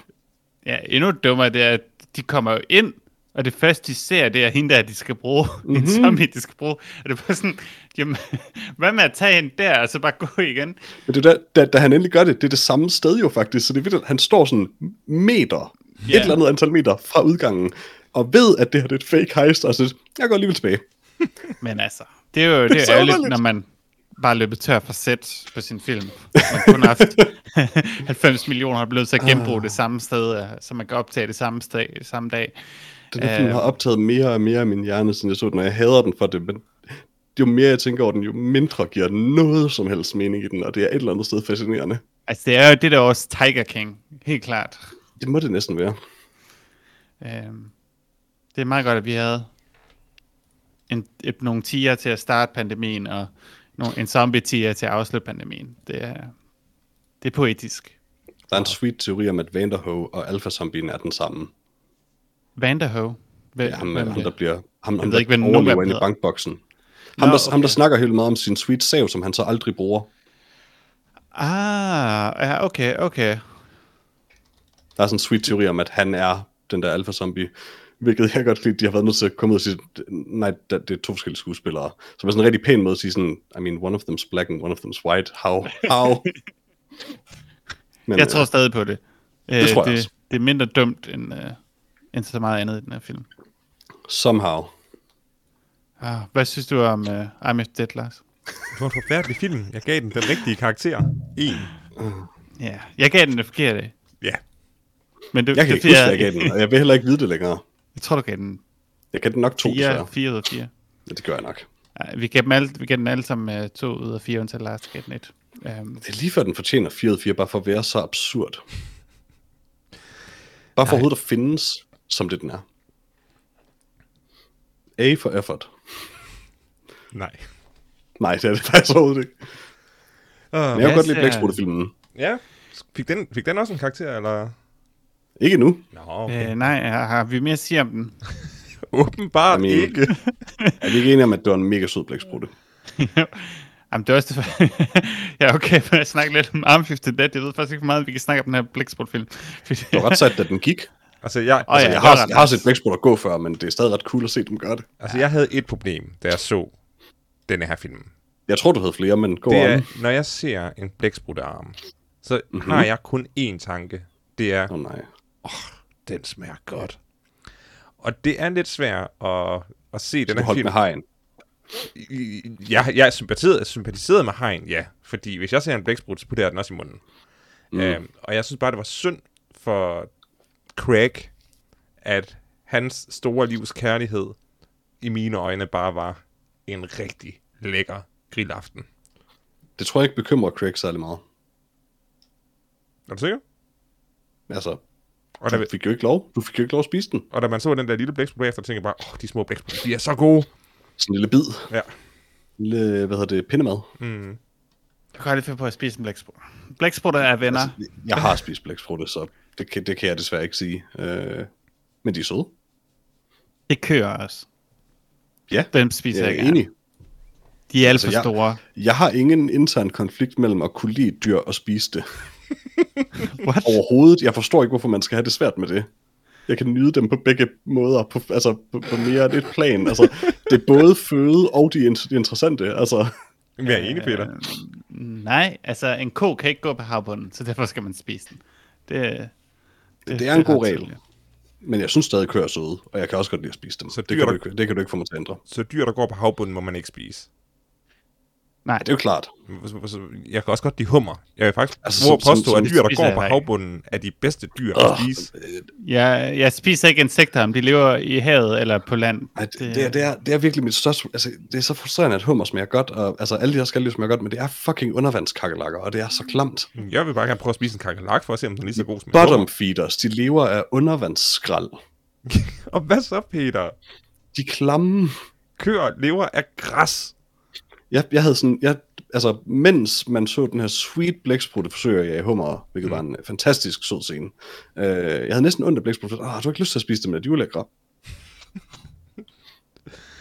Ja, endnu dummere det er, at de kommer jo ind, og det første, de ser, det er hende der, de skal bruge. Mm-hmm. En zombie, de skal bruge. Og det er bare sådan, jamen, <laughs> hvad med at tage hende der, og så bare gå igen? Men det er da, da, da han endelig gør det, det er det samme sted jo faktisk. Så det er vildt, han står sådan meter, Ja. et eller andet antal meter fra udgangen, og ved, at det her det er et fake heist, og så jeg går alligevel tilbage. <laughs> Men altså, det er jo det er <laughs> så jo ærgerligt, når man bare løber tør for sæt på sin film. Man kun har haft <laughs> 90 millioner og er blevet til at genbruge det samme sted, øh, så man kan optage det samme, sted, samme dag. Den her film har optaget mere og mere af min hjerne, siden jeg så den, og jeg hader den for det, men jo mere jeg tænker over den, jo mindre giver den noget som helst mening i den, og det er et eller andet sted fascinerende. Altså, det er jo det der også Tiger King, helt klart. Det må det næsten være. Øhm, det er meget godt, at vi havde en, et, nogle tiger til at starte pandemien, og nogle, en zombie til at afslutte pandemien. Det er, det er poetisk. Der er en sweet teori om, at Vanderhoof og Alpha Zombien er den samme. Vanderhove. Hvem, Ja, ham, hvem ham der det? bliver, ham, ham der ikke, overlever inde i bankboksen. Nå, Ham, der, ham, der okay. snakker helt meget om sin sweet sav, som han så aldrig bruger. Ah, ja, okay, okay. Der er sådan en sweet teori om, at han er den der alfa zombie. Hvilket jeg godt lide, de har været nødt til at komme ud og sige, nej, det det er to forskellige skuespillere. Så på sådan en rigtig pæn måde at sige sådan, I mean, one of them's black and one of them's white. How? How? <laughs> Men, Jeg tror stadig på det. det tror jeg det, også. det er mindre dumt end, uh, end så meget andet i den her film. Somehow. Ah, hvad synes du om uh, I'm a Dead, Lars? Det var en forfærdelig film. Jeg gav den den rigtige karakter. En. Ja, jeg gav den det forkerte. Ja. Men du, Jeg kan det ikke er huske, jeg gav den, og jeg vil heller ikke vide det længere. Jeg tror, du gav den Jeg gav den nok to, 4, desværre. 4 ud af 4. Ja, det gør jeg nok. Ja, vi gav dem alle, vi gav den alle sammen uh, 2 ud af 4, undtagen Lars, gav den 1. Um, Det er lige før, den fortjener 4 ud af 4, bare for at være så absurd. Bare for overhovedet at findes, som det den er. A for effort. Nej. Nej, det er det faktisk overhovedet ikke. Uh, Men jeg kan godt lide Blæksprutte-filmen. ja. Fik den, fik den også en karakter, eller? Ikke nu. Nå, okay. øh, nej, har, vi mere at sige om den? <laughs> Åbenbart mean- ikke. Er vi ikke enige om, at det var en mega sød blæksprutte? <laughs> Jamen, det er også det. <laughs> ja, okay, men jeg snakker lidt om Arm 50 Dead. Jeg ved faktisk ikke, hvor meget vi kan snakke om den her Blæksprutte-film. Det var ret sejt, da den gik. altså, jeg, Åh, Altså, ja, jeg, har, jeg har set blæksprutter gå før, men det er stadig ret cool at se dem gøre det. altså, jeg havde et problem, da jeg så denne her film. Jeg tror, du havde flere, men gå Det er, når jeg ser en blækspruttearm, så mm-hmm. har jeg kun én tanke. Det er, Åh oh, den smager godt. Og det er lidt svært at, at se den her film. med hegn. Jeg, jeg sympatiserede, sympatiserede med Hein, ja. Fordi hvis jeg ser en blæksprut, så putter jeg den også i munden. Mm. Øhm, og jeg synes bare, det var synd for Craig, at hans store livs kærlighed i mine øjne bare var en rigtig lækker grillaften. Det tror jeg ikke bekymrer Craig særlig meget. Er du sikker? Altså, Og da, du fik jo ikke lov. Du fik jo ikke lov at spise den. og da man så den der lille blæksprut bagefter, tænkte jeg bare, åh, oh, de små blæksprutter, de er så gode. Sådan en lille bid. Ja. En lille, hvad hedder det, pindemad. Mm. Jeg kan aldrig finde på at spise en Blæksprutte. Blæksprutter er venner. Altså, jeg har spist blæksprutte, så det kan, det kan jeg desværre ikke sige. Øh, men de er søde. Det kører også. Ja, Dem spiser jeg jeg er gerne. enig. De er alt Altså, for jeg- store. Jeg har ingen intern konflikt mellem at kunne lide dyr og spise det. What? Overhovedet. Jeg forstår ikke, hvorfor man skal have det svært med det. Jeg kan nyde dem på begge måder, på, altså på, på mere end et plan. Altså, det er både føde og de, int- de interessante. Altså, Jeg er enig, Peter. Øh, nej, altså en ko kan ikke gå på havbunden, så derfor skal man spise den. Det, det, det er en god ret regel. tydeligt. Men jeg synes stadig, kører er søde, og jeg kan også godt lide at spise dem. Så Så det, dyr, kan der- du ikke, det kan du ikke få mig til at ændre. Så dyr, der går på havbunden, må man ikke spise. Nej, Det er jo klart. Jeg kan også godt lide hummer. Jeg vil faktisk Altså, som- påstå, som- at dyr, der går på havbunden, er de bedste dyr at spise. jeg, jeg spiser ikke insekter, om de lever i havet eller på land. Ej, det, det, er, det, er, det er virkelig mit største... Altså, det er så frustrerende, at hummer smager godt, og altså, alle de her skal smager godt, men det er fucking undervandskakelakker, og det er så klamt. Jeg vil bare gerne prøve at spise en kakelak for at se, om den er lige så god som. Bottom feeders, de lever af undervandsskrald. <laughs> Og hvad så, Peter? De klamme. Køer lever af græs. Jeg, jeg havde sådan... Jeg, altså, mens man så den her sweet blæksprutte forsøger jeg i hummer, hvilket mm. var en fantastisk sød scene. Øh, jeg havde næsten ondt af blæksprutte. Ah, du har ikke lyst til at spise dem, men de er lækre. <laughs>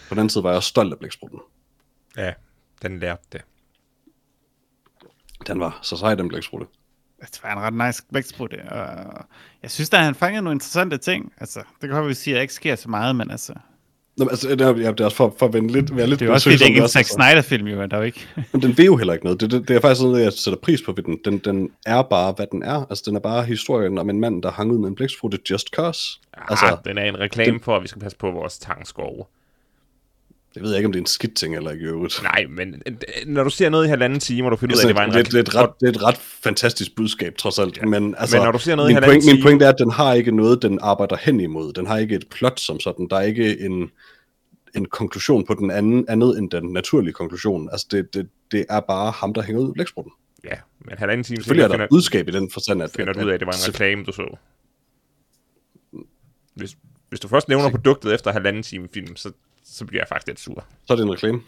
På den anden side var jeg også stolt af blæksprutten. Ja, den lærte det. Den var så sej, den blæksprutte. Det var en ret nice blæksprutte, og jeg synes, der han fanger nogle interessante ting. Altså, det kan godt være, vi siger, at der ikke sker så meget, men altså, Nå, altså, det er, ja, det er også for, for at vende lidt, være lidt det er også fordi, det er ikke en Zack altså. Snyder-film, jo, der er jo ikke... <laughs> Men den vil jo heller ikke noget. Det, det, det er faktisk noget, jeg sætter pris på ved den. den. Den er bare, hvad den er. Altså, den er bare historien om en mand, der hang ud med en blæksprutte just cause. Altså, Altså, den er en reklame for, at vi skal passe på vores tangskove. Jeg ved ikke, om det er en skidt ting eller ikke i øvrigt. Nej, men øh, når du ser noget i halvanden time, og du finder ud af, at det var en det, det, det, er et reklame... ret, det er et ret fantastisk budskab, trods alt. Ja. Men, altså, Men når du ser noget i min halvanden point, min time- point er, at den har ikke noget, den arbejder hen imod. Den har ikke et plot som sådan. Der er ikke en, en konklusion på den anden, andet end den naturlige konklusion. Altså, det, det, det er bare ham, der hænger ud i blæksprutten. Ja, men halvanden time Selvfølgelig er der finder, budskab i den forstand, at... finder du ud af, at det var en reklame, du så. Hvis, hvis du først nævner produktet efter halvanden time film, så, så bliver jeg faktisk lidt sur. Så er det en reklame.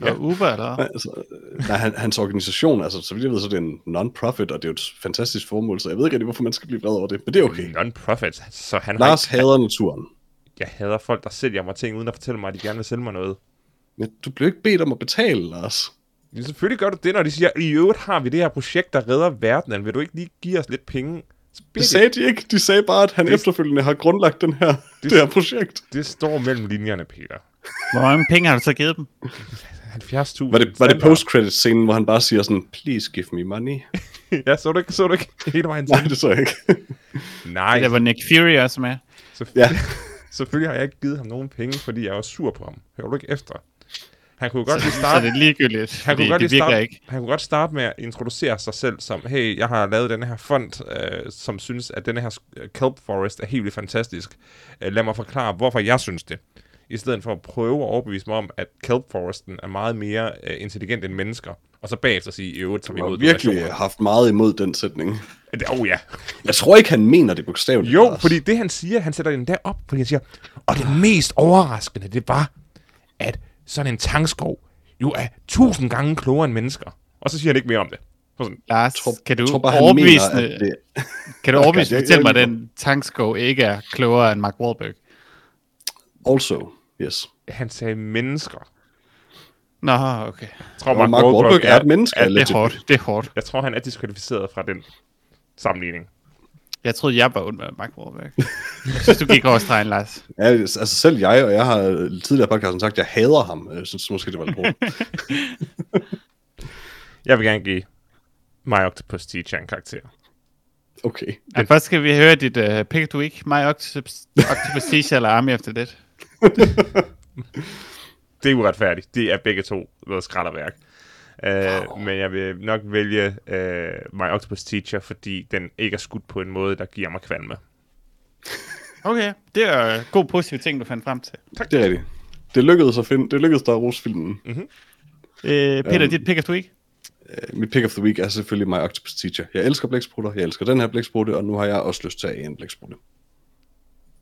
Ja. Og Uber, eller? Nej, altså, nej, han, hans organisation, altså, så vidt jeg ved, så er det en non-profit, og det er jo et fantastisk formål, så jeg ved ikke rigtig, hvorfor man skal blive vred over det, men det er okay. Non-profit, så han Lars har, hader naturen. jeg hader folk, der sælger mig ting, uden at fortælle mig, at de gerne vil sælge mig noget. Men du bliver ikke bedt om at betale, Lars. Ja, selvfølgelig gør du det, når de siger, i øvrigt har vi det her projekt, der redder verdenen. Vil du ikke lige give os lidt penge, Det sagde de ikke. De sagde bare, at han efterfølgende har grundlagt den her, det, det her projekt. Det står mellem linjerne, Peter. Hvor mange penge har du så givet dem? 70.000. Var det, var det post-credit-scenen, hvor han bare siger sådan, please give me money? <laughs> ja, så du ikke, så du ikke hele vejen Nej, til? det så jeg ikke. <laughs> Nej, Der var Nick Fury også med. selvfølgelig, ja, <laughs> selvfølgelig har jeg ikke givet ham nogen penge, fordi jeg var sur på ham. Hører du ikke efter? Han kunne godt lige Så starte... det er ligegyldigt, Han kunne, godt det lige starte, ikke. han kunne godt starte med at introducere sig selv som, hey, jeg har lavet den her fond, øh, som synes, at den her kelp forest er helt vildt fantastisk. Øh, lad mig forklare, hvorfor jeg synes det. I stedet for at prøve at overbevise mig om, at kelp foresten er meget mere øh, intelligent end mennesker. Og så bagefter sige, i øvrigt, så vi jeg har imod virkelig donationer." haft meget imod den sætning. Det- Åh oh, ja. Jeg tror ikke, han mener det bogstaveligt. Jo, Lars. fordi det han siger, han sætter den der op, fordi han siger, og det mest overraskende, det var, at sådan en tangskov jo er tusind gange klogere end mennesker. Og så siger han ikke mere om det. Så sådan, Lars, tror, kan du tror bare, han overbevisende, mener, det... kan du <laughs> jeg- fortælle mig, at den tankskov ikke er klogere end Mark Wahlberg? Also, yes. han sagde mennesker. Nå, okay. Jeg tror, Og Mark Wahlberg er et menneske, Er, Det er hårdt, det er hårdt. jeg tror, han er diskvalificeret fra den sammenligning. Jeg troede, jeg var ond med Mark Wahlberg. Jeg synes, du gik over stregen, Lars. <laughs> Ja, altså selv jeg, og jeg har tidligere podcasten sagt, at jeg hader ham. Jeg synes måske, det var lidt hårdt. <laughs> Jeg vil gerne give My Octopus Teacher en karakter. Okay. Ja, først skal vi høre dit uh, pick of the week. My Octopus, Octopus Teacher eller Army the Dead. <laughs> Det er uretfærdigt. Det er begge to noget skralderværk. Uh, men jeg vil nok vælge uh, My Octopus Teacher, fordi den ikke er skudt på en måde, der giver mig kvalme. Okay, det er god positiv ting, du fandt frem til. Det er rigtigt. Det lykkedes at finde, det lykkedes der at rose filmen. Uh, Peter, Øhm. dit pick of the week? Uh, mit pick of the week er selvfølgelig My Octopus Teacher. Jeg elsker blæksprutter, jeg elsker den her blæksprutte, og nu har jeg også lyst til at en blæksprutte.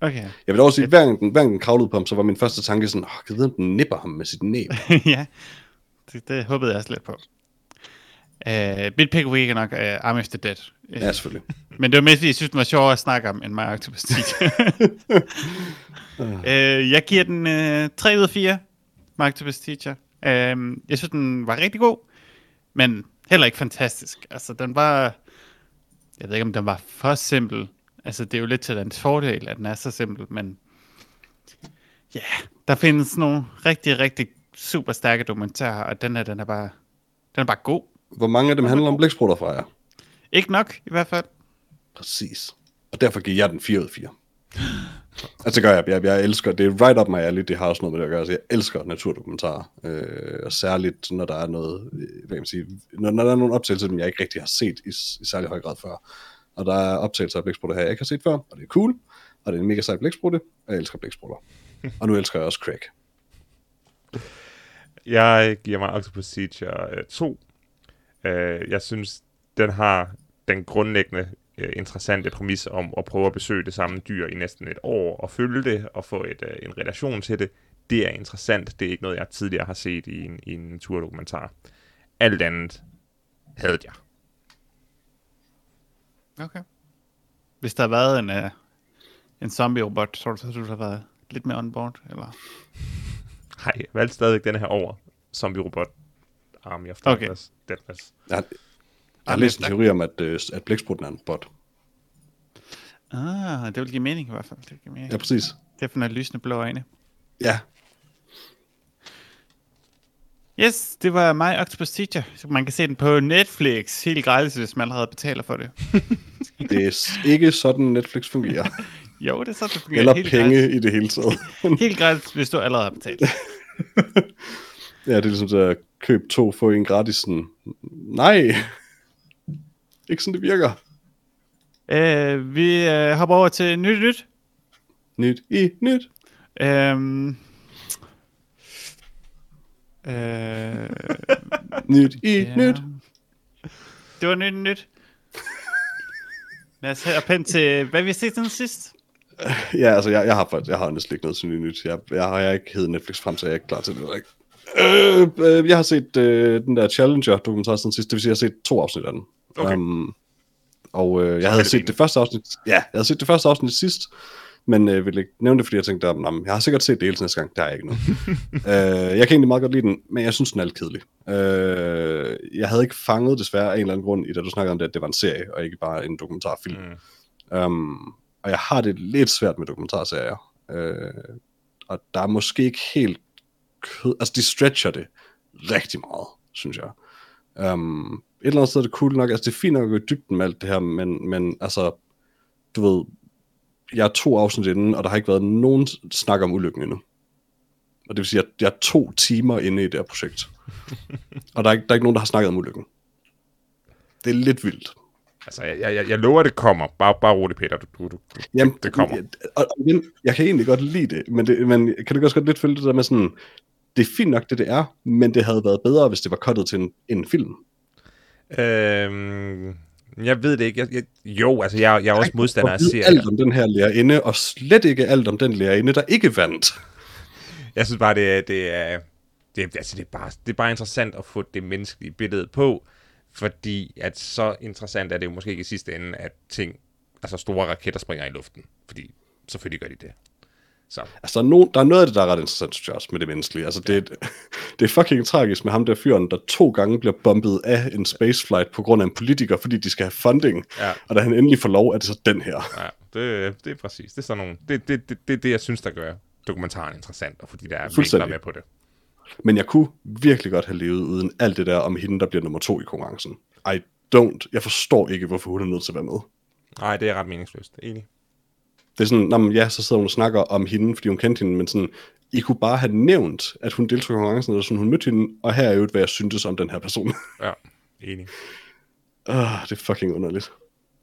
Okay. Jeg vil også sige, at hver gang den, hver gang den kravlede på ham, så var min første tanke sådan, åh, kan vide, om den nipper ham med sit næb? <laughs> ja, det, det håbede jeg også lidt på. Uh, mit pick week er nok uh, Army of the Dead. Uh, Ja, selvfølgelig. <laughs> Men det var mest, fordi jeg synes, det var sjovere at snakke om, end My Octopus Teacher. uh, <laughs> jeg giver den uh, 3 ud af 4, My Octopus Teacher. Uh, jeg synes, den var rigtig god, men heller ikke fantastisk. Altså, den var... Jeg ved ikke, om den var for simpel. Altså, det er jo lidt til dens fordel, at den er så simpel, men... Ja, yeah, der findes nogle rigtig, rigtig super stærke dokumentarer, og den her, den er bare... Den er bare god. Hvor mange af dem handler om blæksprutter fra jer? Ikke nok, i hvert fald. Præcis. Og derfor giver jeg den 4 ud af 4. <laughs> Altså gør jeg. jeg. Jeg elsker, det er right up my alley, det har også noget med det at gøre. Altså, jeg elsker naturdokumentarer. Øh, og særligt, når der er noget, øh, hvad kan man sige, når, når der er nogle optagelser, som jeg ikke rigtig har set i, i særlig høj grad før. Og der er optagelser af blæksprutter her, jeg ikke har set før, og det er cool. Og det er en mega sej blæksprutte, og jeg elsker blæksprutter. <laughs> og nu elsker jeg også Craig. Jeg giver mig Octopus Teacher øh, 2. Øh, jeg synes, den har den grundlæggende øh, interessante præmis om at prøve at besøge det samme dyr i næsten et år og følge det og få et, øh, en relation til det. Det er interessant. Det er ikke noget, jeg tidligere har set i en, i en naturdokumentar. Alt andet havde jeg. Okay. Hvis der har været en, uh, en zombie-robot, så tror du, så du har været lidt mere on board? Eller? Hej, jeg valgte stadigvæk den her over Zombie Robot Army of Okay. Darkness. Deadness. Jeg har, jeg har læst en teori om, at, øh, at blæksprutten er en bot. Ah, det vil give mening i hvert fald. Det vil give mening. Ja, præcis. Det er for noget lysende blå øjne. Ja, Yes, det var mig, Octopus Teacher. Så man kan se den på Netflix helt gratis, hvis man allerede betaler for det. <laughs> det er ikke sådan Netflix fungerer. Jo, det er så, det fungerer. Eller helt penge Gratis. i det hele taget. <laughs> Helt gratis, hvis du allerede har betalt. <laughs> Ja, det er ligesom at køb to, få en gratis. Sådan. Nej, ikke sådan det virker. uh, vi uh, hopper over til nyt nyt. Nyt i nyt. Um, uh, Nyt i Ja. nyt. Det var nyt nyt. Lad os have pen til, hvad vi har set siden sidst. Ja, altså, jeg, jeg har faktisk, jeg har næsten ikke noget til nyt nyt. Jeg, jeg har jeg ikke heddet Netflix frem, så jeg er ikke klar til det. Ikke. Øh, øh, jeg har set øh, den der Challenger-dokumentar siden sidst, det vil sige, jeg har set to afsnit af den. Okay. Um, og øh, jeg havde det set fint. det første afsnit, ja, jeg havde set det første afsnit sidst, men øh, ville ikke nævne det, fordi jeg tænkte, at jeg har sikkert set det hele næste gang, har jeg ikke nu. <laughs> øh, jeg kan egentlig meget godt lide den, men jeg synes, den er lidt kedelig. Øh, jeg havde ikke fanget desværre af en eller anden grund, i da du snakkede om det, at det var en serie, og ikke bare en dokumentarfilm. Mm. Um, og jeg har det lidt svært med dokumentarserier. Uh, og der er måske ikke helt kød... Altså, de stretcher det rigtig meget, synes jeg. Um, et eller andet sted er det cool nok. Altså, det er fint nok at gå i dybden med alt det her, men, men altså, du ved, jeg er to afsnit inden, og der har ikke været nogen snak om ulykken endnu. Og det vil sige, at jeg er to timer inde i det her projekt. og der er, ikke, der er ikke nogen, der har snakket om ulykken. Det er lidt vildt. Altså, jeg, jeg, jeg lover, det kommer. Bare, bare roligt, Peter. Du, du, du, Jamen, det kommer. Og, og igen, jeg kan egentlig godt lide det, men, det, men kan du også godt lidt følge det der med sådan, det er fint nok, det det er, men det havde været bedre, hvis det var cuttet til en, en film. Øhm, jeg ved det ikke. Jeg, jeg, jo, altså, jeg, jeg er også modstander af serier. alt om den her lærerinde, og slet ikke alt om den lærerinde, der ikke vandt. Jeg synes bare, det er, det er, det, er- altså, det, er bare, det er bare interessant at få det menneskelige billede på, fordi at så interessant er det jo måske ikke i sidste ende, at ting, altså store raketter springer i luften, fordi selvfølgelig gør de det. Så Altså, der er, no, der er noget af det, der er ret interessant, synes jeg også, med det menneskelige. Altså, det, er- <laughs> det er fucking tragisk med ham der fyren, der to gange bliver bombet af en spaceflight på grund af en politiker, fordi de skal have funding. Ja. Og da han endelig får lov, er det så den her. ja, det, det er præcis. Det er sådan nogle, det, det, det, det, er det, jeg synes, der gør dokumentaren interessant, og fordi der er vinkler med på det. Men jeg kunne virkelig godt have levet uden alt det der om hende, der bliver nummer to i konkurrencen. I don't. Jeg forstår ikke, hvorfor hun er nødt til at være med. Nej, det er ret meningsløst. Enig. Det er sådan, nå, men ja, så sidder hun og snakker om hende, fordi hun kendte hende, men sådan, I kunne bare have nævnt, at hun deltog i konkurrencen, eller sådan, hun mødte hende, og her er jo, hvad jeg syntes om den her person. <laughs> Ja, enig. Uh, det er fucking underligt.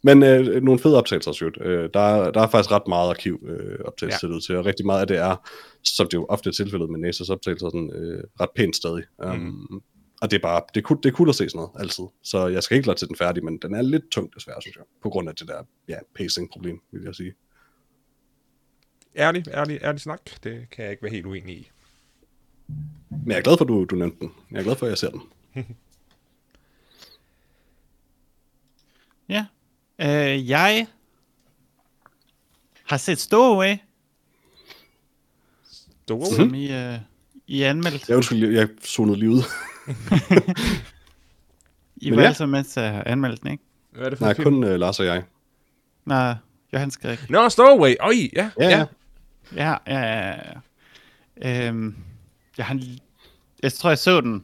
Men øh, nogle fede optagelser, også, øh, der, er, der er faktisk ret meget arkiv øh, ja. til, og rigtig meget af det er, som det jo ofte er tilfældet med NASA's optagelser, sådan, øh, ret pænt stadig. Um, mm. Og det er bare, det er, cool, det er cool at se sådan noget, altid. Så jeg skal ikke lade til den færdig, men den er lidt tung desværre, synes jeg, på grund af det der, ja, pacing-problem, vil jeg sige. Ærlig, ærlig, ærlig snak, det kan jeg ikke være helt uenig i. Men jeg er glad for, at du, du nævnte den. Jeg er glad for, at jeg ser den. <laughs> Ja. Øh, jeg har set Stowaway, Mhm. som I, øh, I anmeldt. Jeg undskyld, jeg zonede lige ud. <laughs> I Men var ja. sammen med til at anmelde den, ikke? Hvad er det for Nej, en film? kun uh, Lars og jeg. Nå, Johan skal ikke. Nå, Stowaway. Øj, ja. Ja, ja. Ja, ja, ja. Øhm, jeg, har, jeg tror, jeg så den.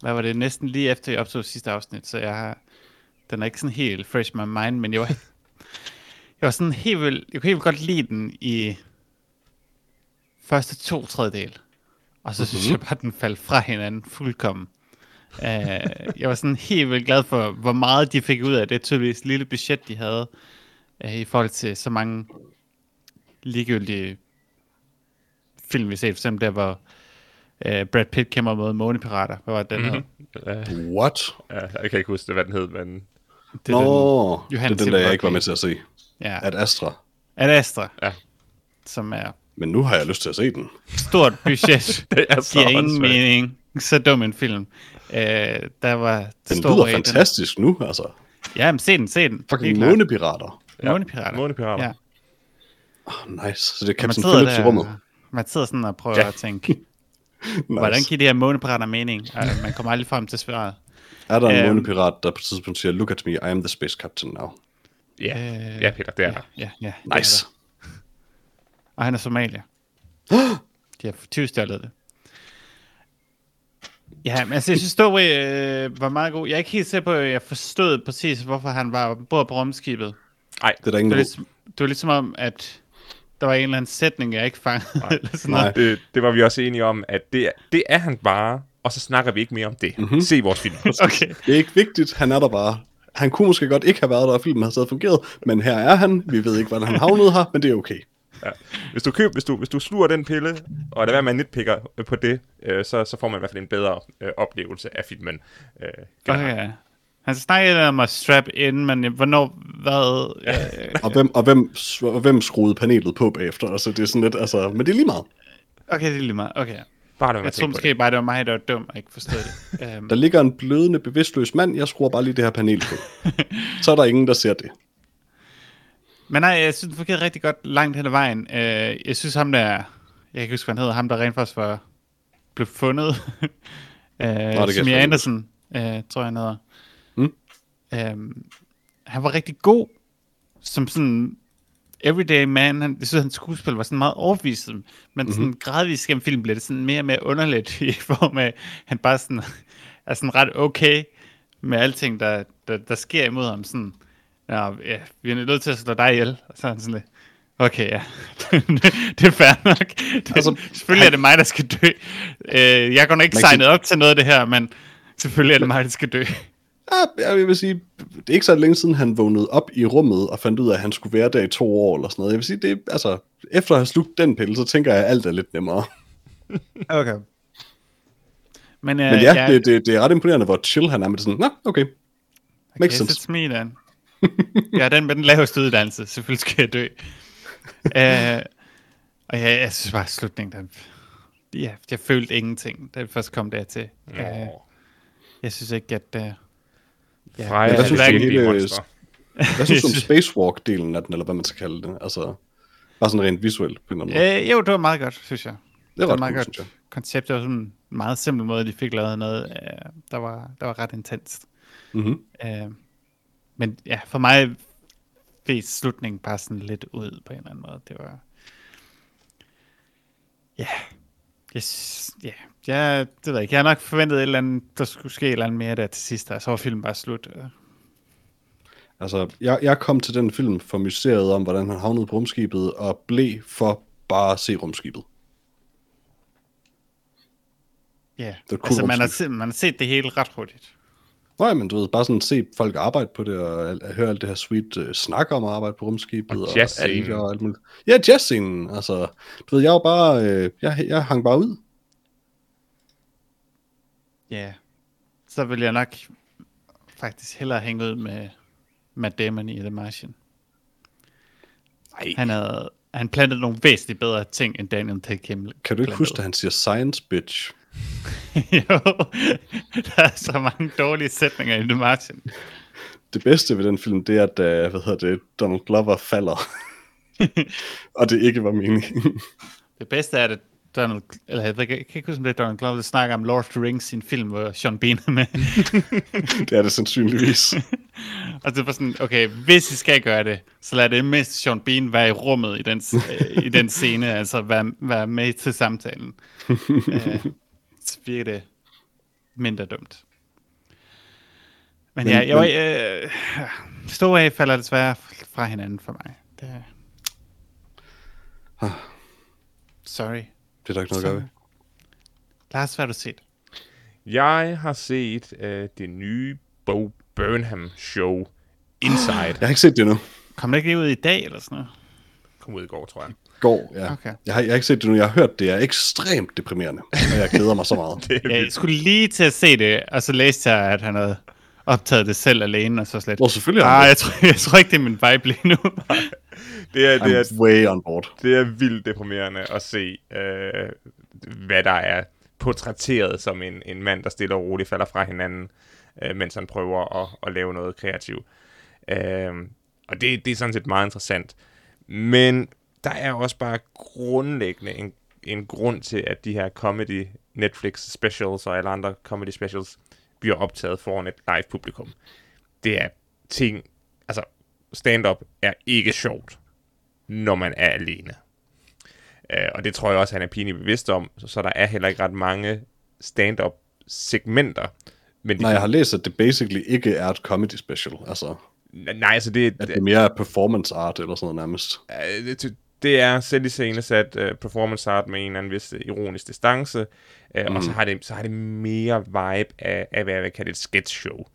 Hvad var det? Næsten lige efter, jeg optog sidste afsnit, så jeg har, den er ikke sådan helt fresh in my mind, men jeg var, jeg var sådan helt vildt, jeg kunne helt vildt godt lide den i første to tredjedel. Og så synes Mhm. jeg bare, den faldt fra hinanden fuldkommen. Uh, jeg var sådan helt vildt glad for, hvor meget de fik ud af det tydeligvis lille budget, de havde, uh, i forhold til så mange ligegyldige film, vi set. For eksempel der, hvor uh, Brad Pitt kæmper mod månepirater. Hvad var det, den Mhm. hed? Uh, What? ja, jeg kan ikke huske, hvad den hed, men... Det er Nå, den, det Johan er den, der jeg ikke var med til at se. Ja, At Astra. Ad Astra, Ja. som er Men nu har jeg lyst til at se den. stort budget. <laughs> Det er så giver ingen åndssvagt. mening. Så dum en film. Uh, der var Den stor lyder i den- fantastisk nu, altså. Ja, men se den, se den. Fucking månepirater. Ja, Månepirater. Månepirater. Ja. Oh, nice. Så det er Captain sidder Phillips i der, rummet. man sidder sådan og prøver Ja. ja. at tænke, <laughs> Nice. hvordan giver de her månepirater mening? Og man kommer aldrig frem til svaret. Er der en Øhm. månepirat, der på et tidspunkt siger, look at me, I am the space captain now. Ja, Øh, ja Peter, det er der. Ja, ja. det er Nice. der. Og han er somalier. <gasps> De har tyvstjålet det. Ja, men altså, jeg synes, Stowaway øh, var meget god. Jeg er ikke helt sikker på, at jeg forstod præcis, hvorfor han var ombord på rumskibet. Det er der ingen, Det var, ligesom, det var ligesom om, at der var en eller anden sætning, jeg ikke fangede. eller sådan Nej. noget. Det, det var vi også enige om, at det, er- det er han bare, og så snakker vi ikke mere om det. Mhm. Mm-hmm. Se vores film. <laughs> Okay. Det er ikke vigtigt, han er der bare. Han kunne måske godt ikke have været der, og filmen havde stadig fungeret, men her er han. Vi ved ikke, hvordan han havnede her, men det er okay. Ja. Hvis, du køb, hvis, du, hvis du sluger den pille, og der er med nitpicker på det, øh, så, så får man i hvert fald en bedre øh, oplevelse af filmen. Øh, generelt. okay. Han snakkede om at strap in, men hvornår, hvad... Øh, Og hvem, og hvem, og hvem skruede panelet på bagefter? Altså, det er sådan lidt, altså, men det er lige meget. okay, det er lige meget. Okay. Bare det, Jeg tror måske bare, det var mig, der var dum og ikke forstod det. Um, <laughs> Der ligger en blødende, bevidstløs mand, jeg skruer bare lige det her panel på. <laughs> Så er der ingen, der ser det. Men nej, jeg synes, det fungerede rigtig godt langt hen ad vejen. Uh, jeg synes ham der, jeg kan ikke huske, hvad han hedder, ham der rent faktisk var, blev fundet. uh, Jimmy sgu Anderson, uh, tror jeg han hedder. Um, han var rigtig god. som sådan everyday man, han, jeg synes, hans skuespil var sådan meget overbevist, men mm-hmm. sådan gradvist gennem filmen blev det sådan mere og mere underligt <laughs> i form af, han bare sådan, <laughs> er sådan ret okay med alting, der, der, der sker imod ham. Sådan, ja, ja, vi er nødt til at slå dig ihjel. Og så er han sådan lidt, okay, ja, <laughs> det er fair nok. Det, altså, selvfølgelig er det mig, der skal dø. Øh, jeg går nok ikke signet op til noget af det her, men selvfølgelig er det mig, der skal dø. Ja, jeg vil sige, det er ikke så længe siden, han vågnede op i rummet og fandt ud af, at han skulle være der i to år eller sådan noget. Jeg vil sige, det er, altså, efter at have slugt den pille, så tænker jeg, at alt er lidt nemmere. <laughs> Okay. Men, uh, Men ja, ja det, det, det, er ret imponerende, hvor chill han er med det sådan, nå, okay. Makes okay, sense. me then. <laughs> ja, den med den laveste uddannelse, selvfølgelig skal jeg dø. uh, <laughs> og ja, jeg synes bare, slutningen, der, ja, jeg følte ingenting, da jeg først kom dertil. Uh, jeg synes ikke, at... Uh, ja, Freja, jeg, jeg synes, det hele, hvad synes du om <laughs> spacewalk-delen af den, eller hvad man skal kalde det? Altså, bare sådan rent visuelt på en eller anden måde. Uh, jo, det var meget godt, synes jeg. Det var, det var meget cool, godt koncept. Det var sådan en meget simpel måde, de fik lavet noget, uh, der, var, der var ret intenst. Mm-hmm. Uh, men ja, for mig fik slutningen bare sådan lidt ud på en eller anden måde. Det var... Ja, Yes, yeah. Ja, det ved jeg ikke. Jeg har nok forventet et eller andet, der skulle ske et eller andet mere der til sidst, og så var filmen bare slut. Altså, jeg, jeg kom til den film for mysteriet om, hvordan han havnede på rumskibet, og blev for bare at se rumskibet. Ja, yeah. altså man har, set, man har set det hele ret hurtigt. Nej, men du ved, bare sådan se folk arbejde på det, og høre alt det her sweet uh, snak om at arbejde på rumskibet. Og jazzscenen. Og, og alt muligt. Ja, jazzscenen. Altså, du ved, jeg var bare, uh, jeg, jeg hang bare ud. Ja, så vil jeg nok faktisk hellere hænge ud med Matt Damon i The Martian. Ej. Han havde han plantede nogle væsentligt bedre ting, end Daniel Day Kim Kan du ikke huske, at han siger science bitch? <laughs> jo, der er så mange dårlige sætninger i The Martin. Det bedste ved den film, det er, at uh, hvad hedder det, Donald Glover falder. <laughs> og det ikke var meningen. det bedste er, at Donald, eller jeg, kan ikke huske, om det er Donald Glover, der snakker om Lord of the Rings, sin film, hvor Sean Bean er med. <laughs> det er det sandsynligvis. <laughs> og det var sådan, okay, hvis I skal gøre det, så lad det mest Sean Bean være i rummet i den, i den scene, <laughs> altså være, være med til samtalen. uh, så virker det mindre dumt. Men, men ja, jeg var, øh, Store af falder desværre fra hinanden for mig. Det... Sorry. Det er der ikke noget at gøre ved. Lars, hvad har du set? Jeg har set uh, det nye Bo Burnham show, Inside. <gasps> jeg har ikke set det endnu. Kom det ikke ud i dag eller sådan noget? Kom ud i går, tror jeg går, ja. Okay. Jeg, har, jeg har ikke set det nu, jeg har hørt, det er ekstremt deprimerende, og jeg glæder mig så meget. <laughs> det ja, jeg skulle lige til at se det, og så læste jeg, at han havde optaget det selv alene, og så slet... Hvor selvfølgelig ah, jeg tror, jeg tror ikke, det er min vibe lige nu. <laughs> det er, det er, way on board. Det er vildt deprimerende at se, øh, hvad der er portrætteret som en, en mand, der stille og roligt falder fra hinanden, øh, mens han prøver at, at lave noget kreativt. Øh, og det, det er sådan set meget interessant. Men der er også bare grundlæggende en, en grund til, at de her comedy Netflix specials og alle andre comedy specials bliver optaget foran et live publikum. Det er ting, altså stand-up er ikke sjovt, når man er alene. Uh, og det tror jeg også, han er pinligt bevidst om, så, så der er heller ikke ret mange stand-up segmenter. Men Nej, jeg har læst, at det basically ikke er et comedy special, altså... Nej, altså det... At det er mere performance art eller sådan noget nærmest. Uh, det, det er selv i sat uh, performance art med en eller anden vis ironisk distance, uh, mm. og så har, det, så har det mere vibe af, af hvad jeg vil kalde et sketch show.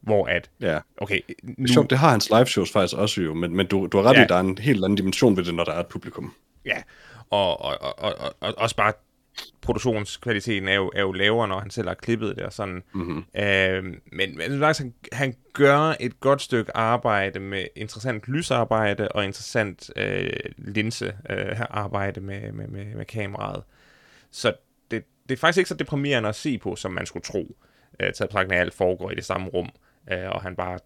Hvor at, ja. okay, nu... Det, sjovt, det har hans live shows faktisk også jo, men, men du, du har ret ja. i, der er en helt anden dimension ved det, når der er et publikum. Ja, og, og, og, og, og også bare produktionskvaliteten er jo, er jo lavere, når han selv har klippet det og sådan. Mm-hmm. Øh, men men faktisk, han, han gør et godt stykke arbejde med interessant lysarbejde og interessant øh, linsearbejde øh, med, med, med, med kameraet. Så det, det er faktisk ikke så deprimerende at se på, som man skulle tro. Øh, taget at alt foregår i det samme rum, øh, og han bare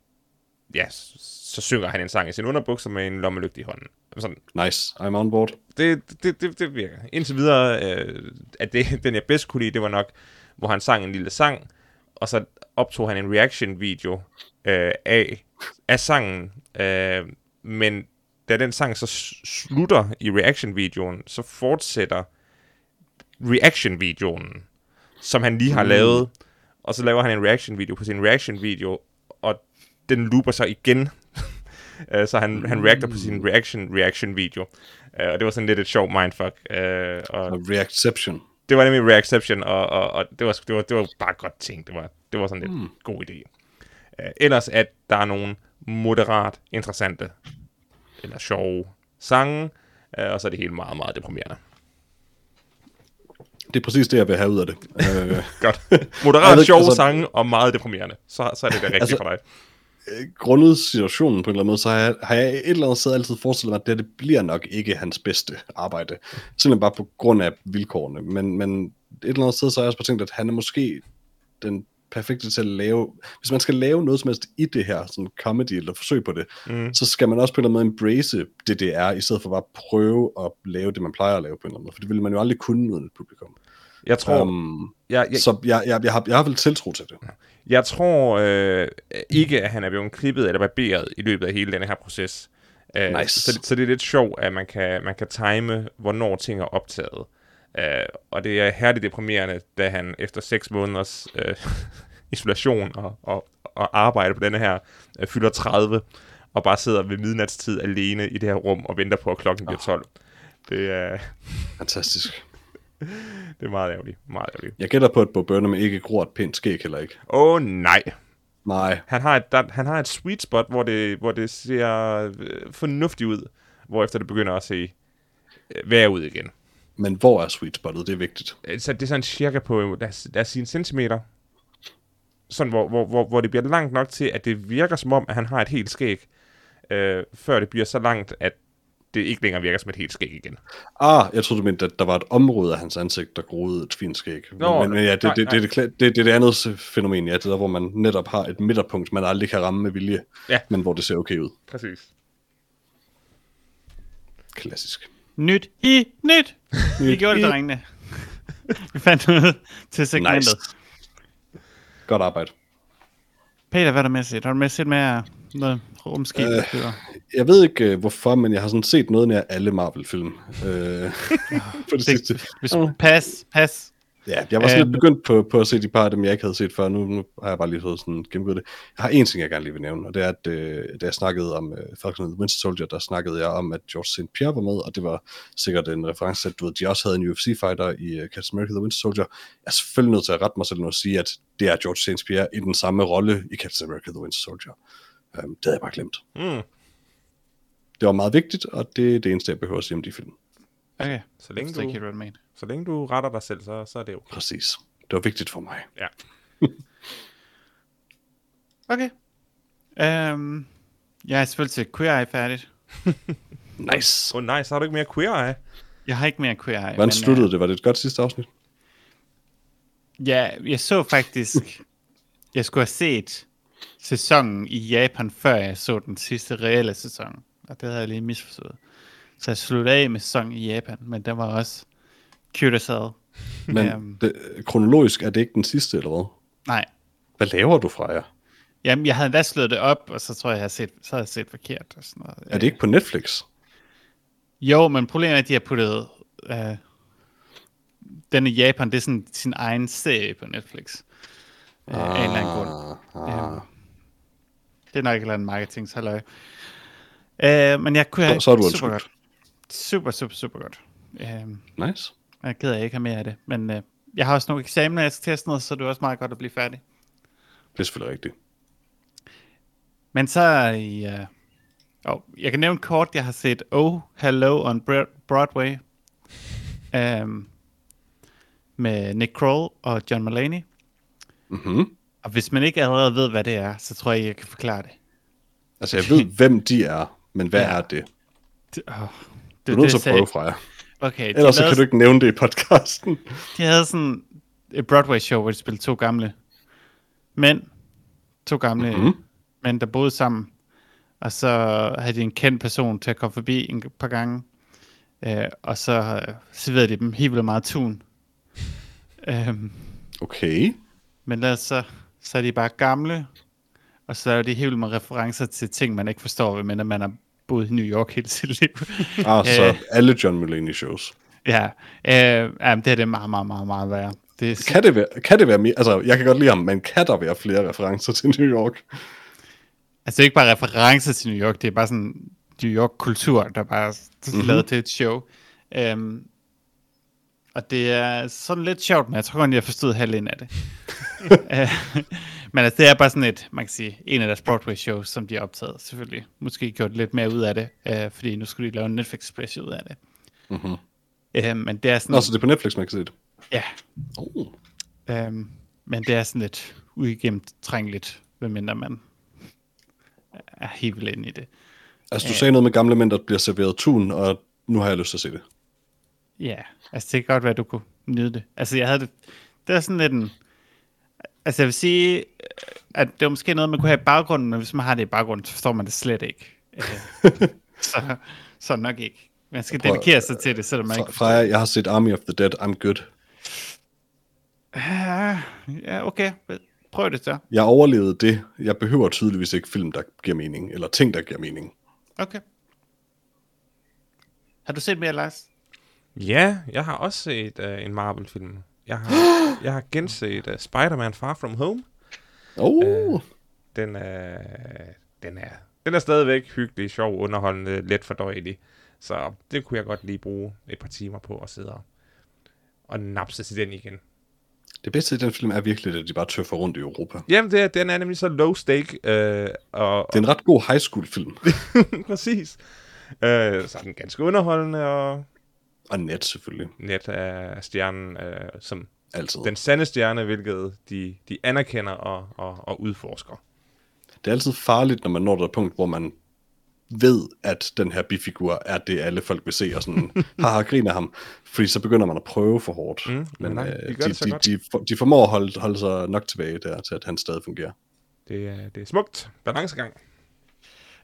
ja, så synger han en sang i sin underbukser med en lommelygt i hånden. Sådan. Nice, I'm on board. Det, det, det, det virker. Indtil videre, øh, at det, <laughs> den jeg bedst kunne lide, det var nok, hvor han sang en lille sang, og så optog han en reaction-video øh, af, af sangen, øh, men da den sang så slutter i reaction-videoen, så fortsætter reaction-videoen, som han lige har Mm. lavet, og så laver han en reaction-video på sin reaction-video, den looper sig igen. <laughs> Øh, så han, han reacter på sin reaction-reaction-video. Øh, og det var sådan lidt et sjovt mindfuck. Øh, og Og Reacception. det var nemlig Reacception, og, og, og det, var, det, var, det var bare godt tænkt. Det var, det var sådan lidt mm. god idé. Uh, ellers at der er nogle moderat interessante eller sjove sange, uh, og så er det hele meget, meget deprimerende. Det er præcis det, jeg vil have ud af det. <laughs> øh, Godt. Moderat ikke, <laughs> sjove altså- sange og meget deprimerende. Så, så er det da rigtigt Altså- for dig. Grundet situationen på en eller anden måde, så har jeg, har jeg et eller andet sted altid forestillet mig, at det, det bliver nok ikke hans bedste arbejde. Simpelthen bare på grund af vilkårene. Men, men et eller andet sted, så har jeg også tænkt, at han er måske den perfekte til at lave... Hvis man skal lave noget som helst i det her, sådan comedy eller forsøg på det, Mm. så skal man også på en eller anden måde embrace det, det er, i stedet for bare at prøve at lave det, man plejer at lave på en eller anden måde. For det ville man jo aldrig kunne uden et publikum. Jeg tror, Um, jeg, jeg, så jeg, jeg, jeg, har, jeg har vel tiltro til det. Jeg tror øh, ikke, at han er blevet klippet eller barberet i løbet af hele den her proces. Uh, Nice. så, så det er lidt sjovt, at man kan, man kan time, hvornår ting er optaget. Uh, og det er herligt deprimerende, da han efter seks måneders uh, <laughs> isolation og, og, og arbejde på denne her, uh, fylder 30, og bare sidder ved midnatstid alene i det her rum og venter på, at klokken bliver 12. Det er, Fantastisk. <laughs> det er meget ærgerligt. Meget ærgerligt. Jeg gætter på, at Bo Burnham ikke gror et pænt skæg heller ikke. Åh oh, nej. Nej, Han har et, der, han har et sweet spot, hvor det, hvor det ser øh, fornuftigt ud, hvor efter det begynder at se øh, værre ud igen. men hvor er sweet spottet? Det er vigtigt. Øh, Så det er sådan cirka på, lad os, lad os sige en centimeter, sådan hvor, hvor, hvor, hvor det bliver langt nok til, at det virker som om, at han har et helt skæg, øh, før det bliver så langt, at det ikke længere virker som et helt skæg igen. Ah, jeg troede, du mente, at der var et område af hans ansigt, der groede et fint skæg. Nå, men, men ja, det, nej, det, det, det, det, det, det er det andet fænomen, ja. Det er der, hvor man netop har et midterpunkt, man aldrig kan ramme med vilje, Ja. men hvor det ser okay ud. Præcis. Klassisk. Nyt i nyt. Vi gjorde det, drengene. Vi fandt noget til segmentet. Nice. Godt arbejde. Peter, hvad er der med at se? Har du med at se med noget rumskib? Øh, Øh, Jeg ved ikke, øh, hvorfor, men jeg har sådan set noget nær alle Marvel-film. Øh, <laughs> på det sidste. det, hvis, pas, pas. Ja, jeg var sådan Øh, lidt begyndt på, på at se de par af dem, jeg ikke havde set før. Nu, nu har jeg bare lige fået sådan gennemgået det. Jeg har en ting, jeg gerne lige vil nævne, og det er, at øh, da jeg snakkede om øh, Falcon and the Winter Soldier, der snakkede jeg om, at George St. Pierre var med, og det var sikkert en reference til, at du ved, de også havde en UFC-fighter i uh, Captain America the Winter Soldier. Jeg er selvfølgelig nødt til at rette mig selv nu og sige, at det er George St. Pierre i den samme rolle i Captain America the Winter Soldier. Um, det havde jeg bare glemt. Mm. Det var meget vigtigt, og det er det eneste, jeg behøver at sige om de film. Okay, Så længe du, mener. så længe du retter dig selv, så, så er det jo. Præcis. Det var vigtigt for mig. Ja. <laughs> Okay. Um, jeg er selvfølgelig til Queer Eye færdigt. <laughs> Nice. Åh oh, så har du ikke mere queer eye. Jeg har ikke mere Queer Eye. Hvordan men, sluttede det? Var det et godt sidste afsnit? Uh, ja, jeg så faktisk... <laughs> jeg skulle have set sæsonen i Japan, før jeg så den sidste reelle sæson. Og det havde jeg lige misforstået. Så jeg sluttede af med sæsonen i Japan, men den var også cute as hell. Men Øhm. det, kronologisk er det ikke den sidste, eller hvad? Nej, Hvad laver du fra jer? Jamen, jeg havde endda slået det op, og så tror jeg, jeg havde set, så havde jeg set forkert. Og sådan noget. Er det ikke på Netflix? Jo, men problemet er, at de har puttet... Øh, den i Japan, det er sådan sin egen serie på Netflix. Øh, af en eller anden grund. Ah, Øhm, det er nok et eller andet marketingshalløj. Øh, men jeg kunne have Så- så er du super godt. Super, super, super godt. Øh, nice. jeg er ked af, at jeg ikke har mere af det. Men øh, jeg har også nogle eksamener, jeg skal teste noget, så det er også meget godt at blive færdig. Det er selvfølgelig rigtigt. Men så i... Uh, oh, jeg kan nævne kort, jeg har set Oh, Hello on Bro- Broadway. Um, med Nick Kroll og John Mulaney. Mm-hmm. Og hvis man ikke allerede ved, hvad det er, så tror jeg, jeg kan forklare det. Altså, jeg ved, <laughs> hvem de er, men hvad Ja. er det? det oh, Du er nødt til at prøve fra jer. Okay, Ellers så lavede, kan du ikke nævne det i podcasten. de havde sådan et Broadway-show, hvor de spillede to gamle mænd. To gamle Mhm. mm-hmm. mænd, der boede sammen. Og så havde de en kendt person til at komme forbi en par gange. Øh, og så øh, serverede de dem helt vildt meget tun. Øhm, Okay. men ellers så, så er de bare gamle. Og så er de helt med referencer til ting, man ikke forstår, men man er boet i New York hele sit liv. <laughs> Ah, så Øh. alle John Mulaney shows. ja, øh, jamen, det er det meget, meget, meget, meget værre. Det er, Kan det være, kan det være mere, altså jeg kan godt lide ham, men kan der være flere referencer til New York? altså, det er ikke bare referencer til New York, det er bare sådan New York-kultur, der bare er mm-hmm. lavet til et show. Um, og det er sådan lidt sjovt, men jeg tror godt, jeg forstod halvdelen af det. <laughs> Øh, men altså, det er bare sådan et, man kan sige, en af deres Broadway-shows, som de har optaget, selvfølgelig. Måske gjort lidt mere ud af det, øh, fordi nu skulle de lave en Netflix-special ud af det. Mhm. Øh, men det er sådan, Nå, så det er på Netflix, man kan se det. ja, Oh. Øhm, men det er sådan lidt uigennemtrængeligt, medmindre man er helt inde i det. Altså, du sagde noget med gamle mænd, der bliver serveret tun, og nu har jeg lyst til at se det. Ja, altså det kan godt være, at du kunne nyde det. Altså jeg havde det, det er sådan lidt en, altså jeg vil sige, øh, at det var måske noget, man kunne have i baggrunden, men hvis man har det i baggrunden, så forstår man det slet ikke. Øh, <laughs> så, så nok ikke. Man skal Prøv- dedikere sig til det, selvom man ikke Freja, jeg har set Army of the Dead, I'm good. Ja, ja, okay. Prøv det så. Jeg overlevede det. Jeg behøver tydeligvis ikke film, der giver mening, eller ting, der giver mening. Okay. Har du set mere, Lars? Ja, jeg har også set uh, en Marvel-film. Jeg har, <gasps> jeg har genset uh, Spider-Man Far From Home. Oh, Den er, den er, den er stadigvæk hyggelig, sjov, underholdende, let fordøjelig. Så det kunne jeg godt lige bruge et par timer på at sidde og, og napse til den igen. det bedste i den film er virkelig, at de bare tøffer rundt i Europa. Jamen, det, er- den er nemlig så low stake, øh, og, Det er en ret god high school film. <laughs> præcis. Øh, så er den ganske underholdende, og Og net selvfølgelig. net er stjernen øh, som Altid. den sande stjerne, hvilket de, de anerkender og, og, og udforsker. Det er altid farligt, når man når til et punkt, hvor man ved, at den her bifigur er det, alle folk vil se, og sådan, <laughs> haha, griner ham. Fordi så begynder man at prøve for hårdt. Mm, Men nej, øh, de de, de, de, for- de formår at holde, holde sig nok tilbage der, til at han stadig fungerer. Det er, det er smukt. Balancegang.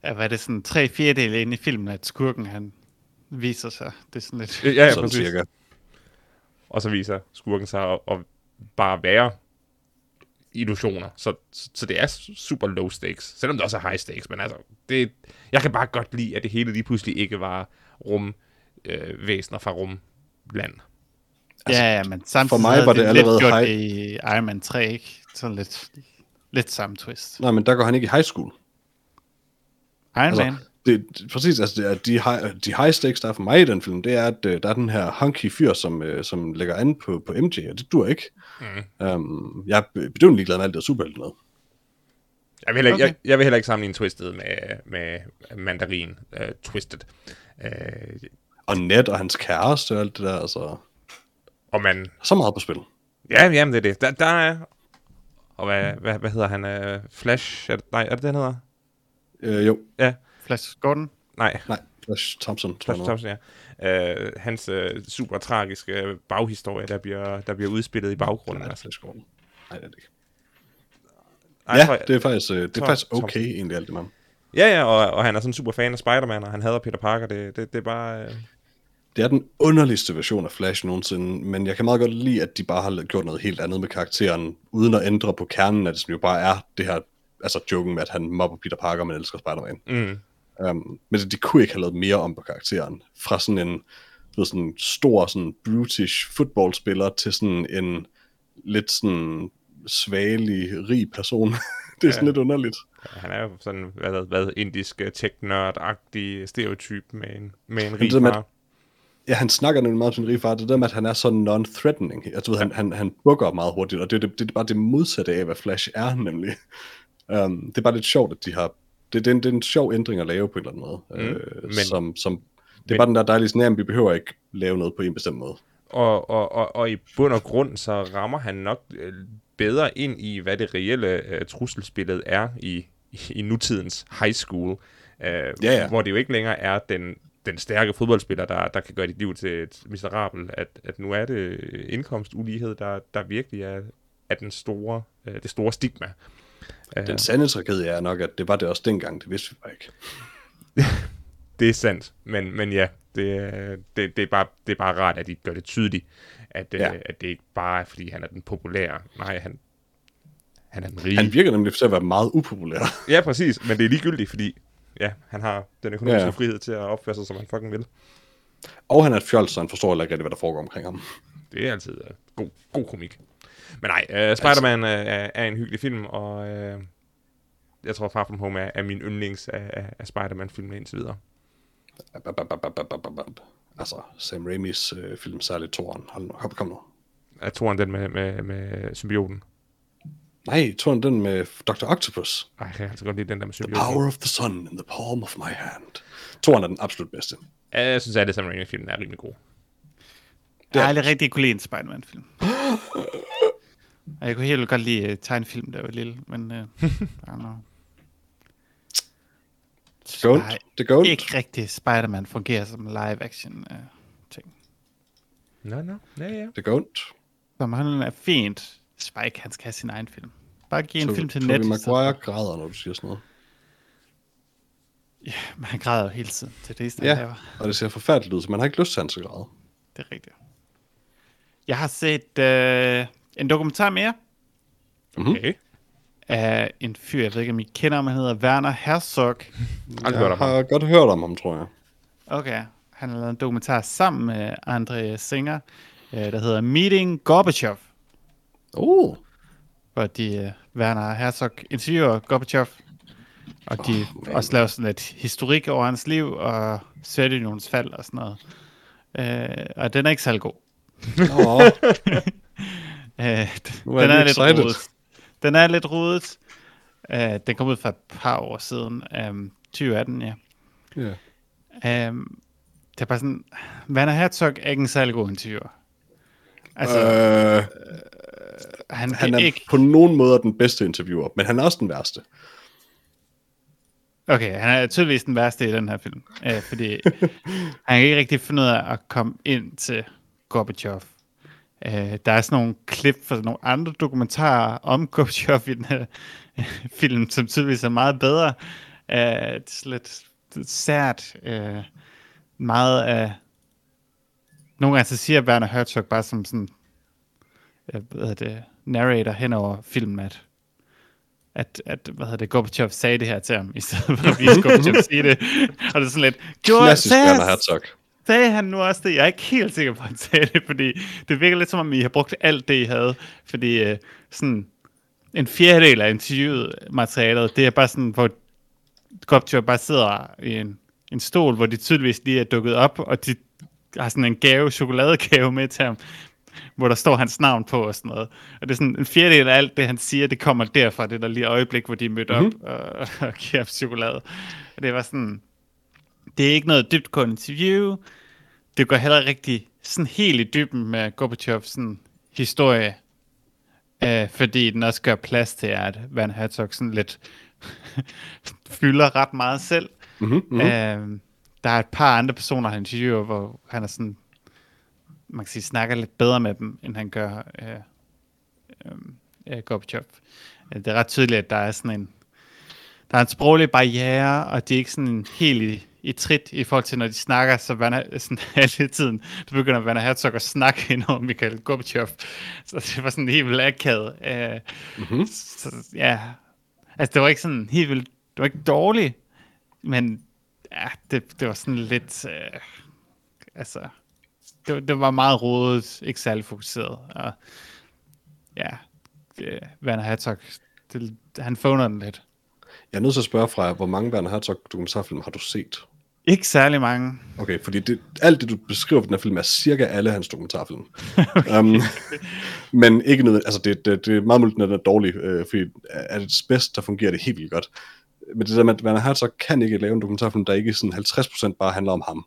Ja, hvad er det sådan tre fjerdedele inde i filmen, at skurken han viser sig. Det er sådan lidt... Ja, ja sådan cirka. Og så viser skurken sig at, at bare være illusioner. Så, så det er super low stakes. Selvom det også er high stakes. Men altså, det, jeg kan bare godt lide, at det hele lige pludselig ikke var rum øh, væsener fra rumland. Altså, ja, ja, men samtidig for mig var det allerede lidt gjort high- det i Iron Man 3, ikke? Sådan lidt, lidt samme twist. Nej, men der går han ikke i high school. Iron Altså, Man? Det, præcis, altså det er de, high, de high stakes, der er for mig i den film, det er, at øh, der er den her hunky fyr, som, øh, som lægger an på, på MJ, og det dur ikke. Mm. Um, jeg er bedøvende ligeglad med alt det superhelte noget. Jeg vil, heller, okay. Jeg, jeg vil heller ikke sammenligne Twisted med, med Mandarin uh, Twisted. Uh, Og Ned og hans kæreste og alt det der, altså, og man... så meget på spil. Ja, jamen det er det. Der, der er... Og hvad, hvad, hvad hedder han? Uh, Flash? Er det, nej, er det den hedder? Øh, jo, Ja. Flash Gordon? Nej, nej, Flash Thompson, tror Flash. Thompson, ja. Uh, hans uh, super tragiske baghistorie, der bliver, der bliver udspillet i baggrunden. Nej, Altså. Flash Gordon. Nej, det er det ikke. Ej, Ja, tror jeg- det er faktisk, øh, det er faktisk Thompson. okay, egentlig alt det med. Ja, ja, og, og han er sådan en super fan af Spider-Man, og han hader Peter Parker. Det, det, det er bare... Uh... Det er den underligste version af Flash nogensinde, men jeg kan meget godt lide, at de bare har gjort noget helt andet med karakteren, uden at ændre på kernen af det, som jo bare er det her, altså joken med, at han mobber Peter Parker, men elsker Spider-Man. Mm. Um, men de kunne ikke have lavet mere om på karakteren. Fra sådan en ved, sådan stor, sådan brutish fodboldspiller til sådan en lidt sådan svagelig, rig person. <laughs> det er sådan Ja. lidt underligt. Han er jo sådan, hvad, hvad indisk øh, tech-nørd-agtig stereotyp med en, med en det rig far. Ja, han snakker nemlig meget om sin rige far. Det der med, at han er så non-threatening. Jeg ved, han, han, han bukker meget hurtigt, og det, er det, det er bare det modsatte af, hvad Flash er, nemlig. Um, det er bare lidt sjovt, at de har... Det, det, er en, det er en sjov ændring at lave på en eller anden måde. Mm, øh, men- som, som, det er men- bare den der dejlige sådan, at vi behøver ikke lave noget på en bestemt måde. Og, og, og, og i bund og grund, så rammer han nok øh, bedre ind i, hvad det reelle øh, trusselsbillede er i, i nutidens high school. Øh, ja. Hvor det jo ikke længere er den, den stærke fodboldspiller, der, der kan gøre dit liv til et miserabelt. At, at nu er det indkomstulighed, der, der virkelig er, er den store, øh, det store stigma. Øh, Den sande tragedie er nok, at det var det også dengang, det vidste vi bare ikke. <laughs> Det er sandt, men, men ja, det, er- det, det, er bare, det er bare rart, at de gør det tydeligt, at, ja. Ja. øh, at det ikke bare er, fordi han er den populære. Nej, han, han er den rige. Han virker nemlig til at være meget upopulær. Ja, præcis, men det er ligegyldigt, fordi ja, han har den økonomiske ja. frihed til at opføre sig, som han fucking vil. Og han er et fjols, så han forstår heller ikke rigtig, hvad der foregår omkring ham. Det er altid uh, god, god komik. Men nej, uh, Spider-Man uh, er, er en hyggelig film, og uh, jeg tror Far From Home er, er min yndlings af, af, af Spider-Man-filmene indtil videre. Altså, Sam Raimis øh, film, særligt toren. Hold nu, kom nu. Er toren den med, med, med symbioten? Nej, toren den med Dr. Octopus. Ej, jeg kan altså godt lide den der med The symbioten. power of the sun in the palm of my hand. Toren er den absolut bedste. Jeg synes, at alle Sam Raimi-filmen er rimelig gode. Jeg har aldrig rigtig kunne lide en Spider-Man-film. <gasps> <gasps> Og jeg kunne helt godt lide uh, tegnefilm, da jeg var lille, men uh, <laughs> I don't know. Det går ondt. Nej, Det går ondt. Ikke rigtig Spider-Man fungerer som live-action uh, ting. Nå, nå, ja, ja. Det går ondt. Som han er fint. Spike, han skal have sin egen film. Bare giv en Tobey- film til Tobey net. i stedet for- Maguire græder, når du siger sådan noget. Ja, men han græder jo hele tiden til det, han Ja, laver. og det ser forfærdeligt ud, så man har ikke lyst til, at han skal græde. Det er rigtigt. Jeg har set øh, en dokumentar mere Mhm. Okay. af en fyr, jeg ved ikke, om I kender ham, han hedder Werner Herzog. Jeg ham. har godt hørt om ham, tror jeg. Okay, han har lavet en dokumentar sammen med Andre Singer, øh, der hedder Meeting Gorbachev, Oh, hvor de, øh, Werner Herzog interviewer Gorbachev, og de Oh, også laver sådan lidt historik over hans liv, og Sovjetunionens fald og sådan noget. Øh, og den er ikke særlig god. Nå, <laughs> Øh, Nu er den er lidt rodet. Den er lidt rodet. Øh, den kom ud for et par år siden. Um, 2018, ja. ja. Um, det er bare sådan, Werner Herzog er ikke en særlig god interviewer. Altså, øh, øh, han, han er ikke... på nogen måder den bedste interviewer, men han er også den værste. Okay, han er tydeligvis den værste i den her film. Øh, fordi <laughs> han kan ikke rigtig finde ud af at komme ind til Gorbachev. Øh, der er sådan nogle klip fra nogle andre dokumentarer om Gorbachev i den her øh, film, som tydeligvis er meget bedre. Øh, det er lidt sært. Øh, meget af... Nogle gange så siger Werner Herzog bare som sådan... Øh, hvad hedder det? Narrator hen over filmen, at at, at hvad hedder det, Gorbachev sagde det her til ham, i stedet for at vise <laughs> Gorbachev sige det. Og det er sådan lidt, Klassisk Werner Herzog. Sagde han nu også det? Jeg er ikke helt sikker på, at han sagde det, fordi det virker lidt som om, I har brugt alt det, I havde. Fordi øh, sådan en fjerdedel af interviewet materialet, det er bare sådan, hvor Gorbachev bare sidder i en, en stol, hvor de tydeligvis lige er dukket op, og de har sådan en gave, chokoladegave med til ham, hvor der står hans navn på og sådan noget. Og det er sådan en fjerdedel af alt det, han siger, det kommer derfra, det der lige øjeblik, hvor de er mødt mm-hmm. op og, og giver ham chokolade. Og det var sådan, det er ikke noget dybtgående interview. Det går heller rigtig sådan helt i dybden med Gorbachevs sådan historie, øh, fordi den også gør plads til, at Van Herzog sådan lidt <laughs> fylder ret meget selv. Mm-hmm, mm-hmm. Øh, der er et par andre personer, han interviewer, hvor han er sådan, man kan sige, snakker lidt bedre med dem, end han gør øh, øh, øh, Gorbachev. Det er ret tydeligt, at der er sådan en, der er en sproglig barriere, og det er ikke sådan helt i, i trit i forhold til, når de snakker, så Werner, sådan <laughs> hele tiden, så begynder Werner Herzog at snakke ind over Mikhail Gorbachev. Så det var sådan helt vildt akavet. Øh, Mm-hmm. så, ja, altså det var ikke sådan helt vildt, det var ikke dårligt, men ja, det, det var sådan lidt, øh, altså, det, var- det var meget rodet, ikke særlig fokuseret, og ja, det, Werner Herzog, det, han phoner den lidt. Jeg er nødt til at spørge fra, hvor mange Werner Herzog dokumentarfilm har du set? Ikke særlig mange. Okay, fordi det, alt det, du beskriver den her film, er cirka alle hans dokumentarfilm. <laughs> okay. um, men ikke noget, altså det, det, det er meget muligt, at den er dårlig, øh, fordi er det bedst, der fungerer det helt vildt godt. Men det der med, at Werner Herzog kan ikke lave en dokumentarfilm, der ikke sådan 50% bare handler om ham.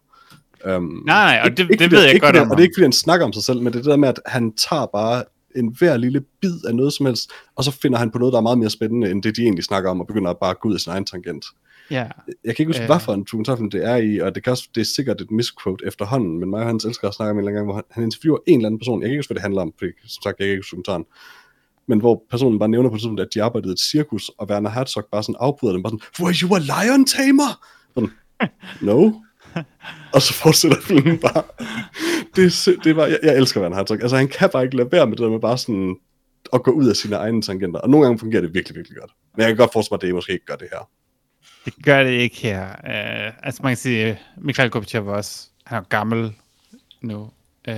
Um, Nej, nej, og det, det fordi- ved jeg ikke godt om. Og det er ikke, fordi han snakker om sig selv, men det er det der med, at han tager bare en hver lille bid af noget som helst, og så finder han på noget, der er meget mere spændende, end det, de egentlig snakker om, og begynder at bare gå ud af sin egen tangent. Ja, Jeg kan ikke huske, Øh. hvad for en dokumentarfilm det er i, og det, kan også, det er sikkert et misquote efterhånden, men mig og hans elsker at snakke om en eller anden gang, hvor han, interviewer en eller anden person, jeg kan ikke huske, hvad det handler om, fordi som sagt, jeg kan ikke huske dokumentaren, men hvor personen bare nævner på tidspunkt, at de arbejdede i et cirkus, og Werner Herzog bare sådan afbryder dem, bare sådan, were you a lion tamer? Sådan, no. og så fortsætter filmen bare. Det, det var, jeg, jeg elsker Werner Herzog. Altså, han kan bare ikke lade være med det der med bare sådan at gå ud af sine egne tangenter. Og nogle gange fungerer det virkelig, virkelig godt. Men jeg kan godt forestille mig, at det måske ikke gør det her. Det <laughs> gør det ikke her. Uh, altså man kan sige, Mikhail Gorbachev var også, han er gammel nu. Uh,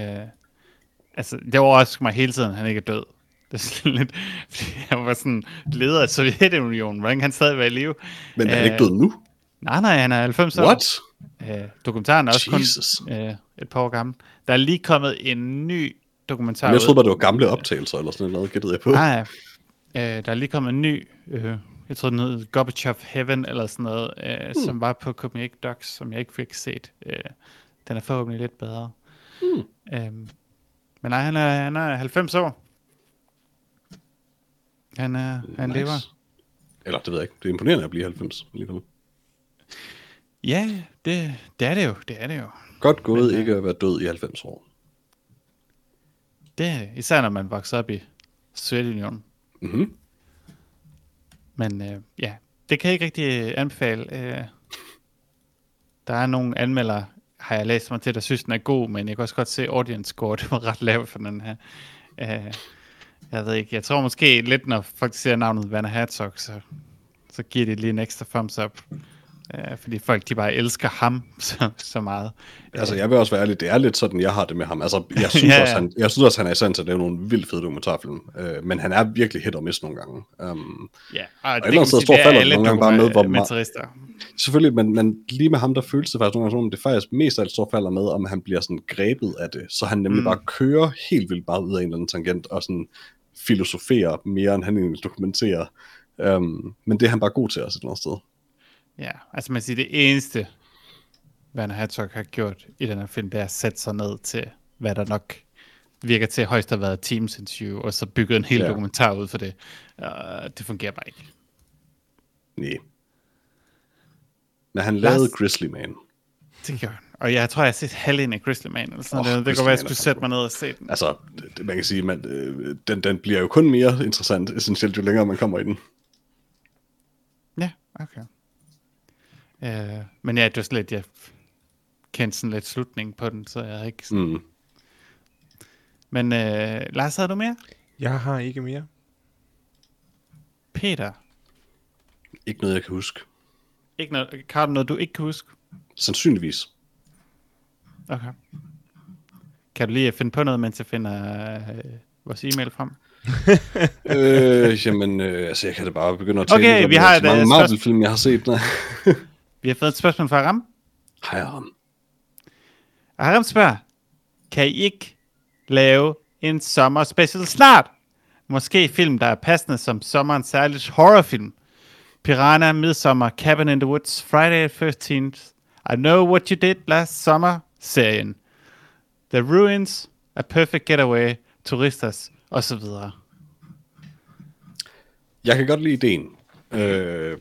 altså, det overrasker mig hele tiden, at han ikke er død. Det er sådan lidt, <laughs> fordi han var sådan leder af Sovjetunionen. Hvordan kan han stadig være i live? Men er han ikke død nu? Nej, nej, han er 90 år. What? Uh, dokumentaren er også Jesus. kun uh, et par år gammel. Der er lige kommet en ny dokumentar Men jeg troede bare, det var gamle optagelser eller sådan noget, gættede jeg på. Nej, øh, der er lige kommet en ny, øh, jeg tror den hed Gorbachev Heaven eller sådan noget, øh, mm. som var på Copenhagen Docs, som jeg ikke fik set. Øh, den er forhåbentlig lidt bedre. Mm. Øhm, men nej, han er, han er 90 år. Han, er, han Nice. lever. Eller det ved jeg ikke. Det er imponerende at blive 90 alligevel. Ja, det, det er det jo. Det er det jo. Godt gået Men, øh, ikke at være død i 90 år. Det er det. Især når man vokser op i Sovjetunionen. Mm-hmm. Men øh, ja, det kan jeg ikke rigtig øh, anbefale. Øh, der er nogle anmeldere, har jeg læst mig til, der synes, den er god, men jeg kan også godt se, audience score, <laughs> det var ret lavt for den her. Øh, jeg ved ikke, jeg tror måske lidt, når folk ser navnet Werner Herzog, så, så giver det lige en ekstra thumbs up. Øh, fordi folk, de bare elsker ham <laughs> så, så meget. Altså, jeg vil også være ærlig, det er lidt sådan, jeg har det med ham. Altså, jeg <laughs> synes, Ja, ja. Også, han, jeg synes også, han er i stand til at lave nogle vildt fede dokumentarfilm. Øh, men han er virkelig hit og miss nogle gange. Um, Ja, og det et eller andet sted står falder det nogle gange bare med, hvor meget- selvfølgelig, men, men lige med ham, der føles det faktisk nogle gange, som om det faktisk mest af alt står falder med, om han bliver sådan grebet af det. Så han nemlig mm. bare kører helt vildt bare ud af en eller anden tangent, og sådan filosoferer mere, end han egentlig dokumenterer. Um, men det er han bare god til også et eller andet sted. Ja, altså man siger, det eneste, Werner Herzog har gjort i den her film, det er at sætte sig ned til, hvad der nok virker til højst at have været Teams interview, og så bygget en hel Ja. dokumentar ud for det. Uh, det fungerer bare ikke. Nej. Men han lavede Lars- Grizzly Man. Det gør han. Og jeg tror, jeg har set halvdelen af Crystal Man, eller sådan Åh, noget. Det Crystal kunne være, jeg skulle sætte mig ned og se den. Altså, det- man kan sige, man, øh, den, den bliver jo kun mere interessant, essentielt, jo længere man kommer i den. Ja, okay. Uh, men ja, det var slet, jeg kendte sådan lidt slutning på den, så jeg havde ikke sådan... Mm. Men uh, Lars, havde du mere? Jeg har ikke mere. Peter? Ikke noget, jeg kan huske. Ikke noget, har du noget, du ikke kan huske? Sandsynligvis. Okay. Kan du lige finde på noget, mens jeg finder øh, vores e-mail frem? <laughs> øh, jamen, øh, altså, jeg kan da bare begynde at tale Okay, om, vi har et, mange øh, Marvel-film, jeg har set. Nej. <laughs> Vi har fået et spørgsmål fra Ram. Hej, Aram. Og Ram spørger, kan I ikke lave en sommerspecial snart? Måske film, der er passende som sommerens særligt horrorfilm. Piranha, Midsummer, Cabin in the Woods, Friday the 13th, I Know What You Did Last Summer, serien. The Ruins, A Perfect Getaway, Turistas, og så videre. Jeg kan godt lide ideen. Øh,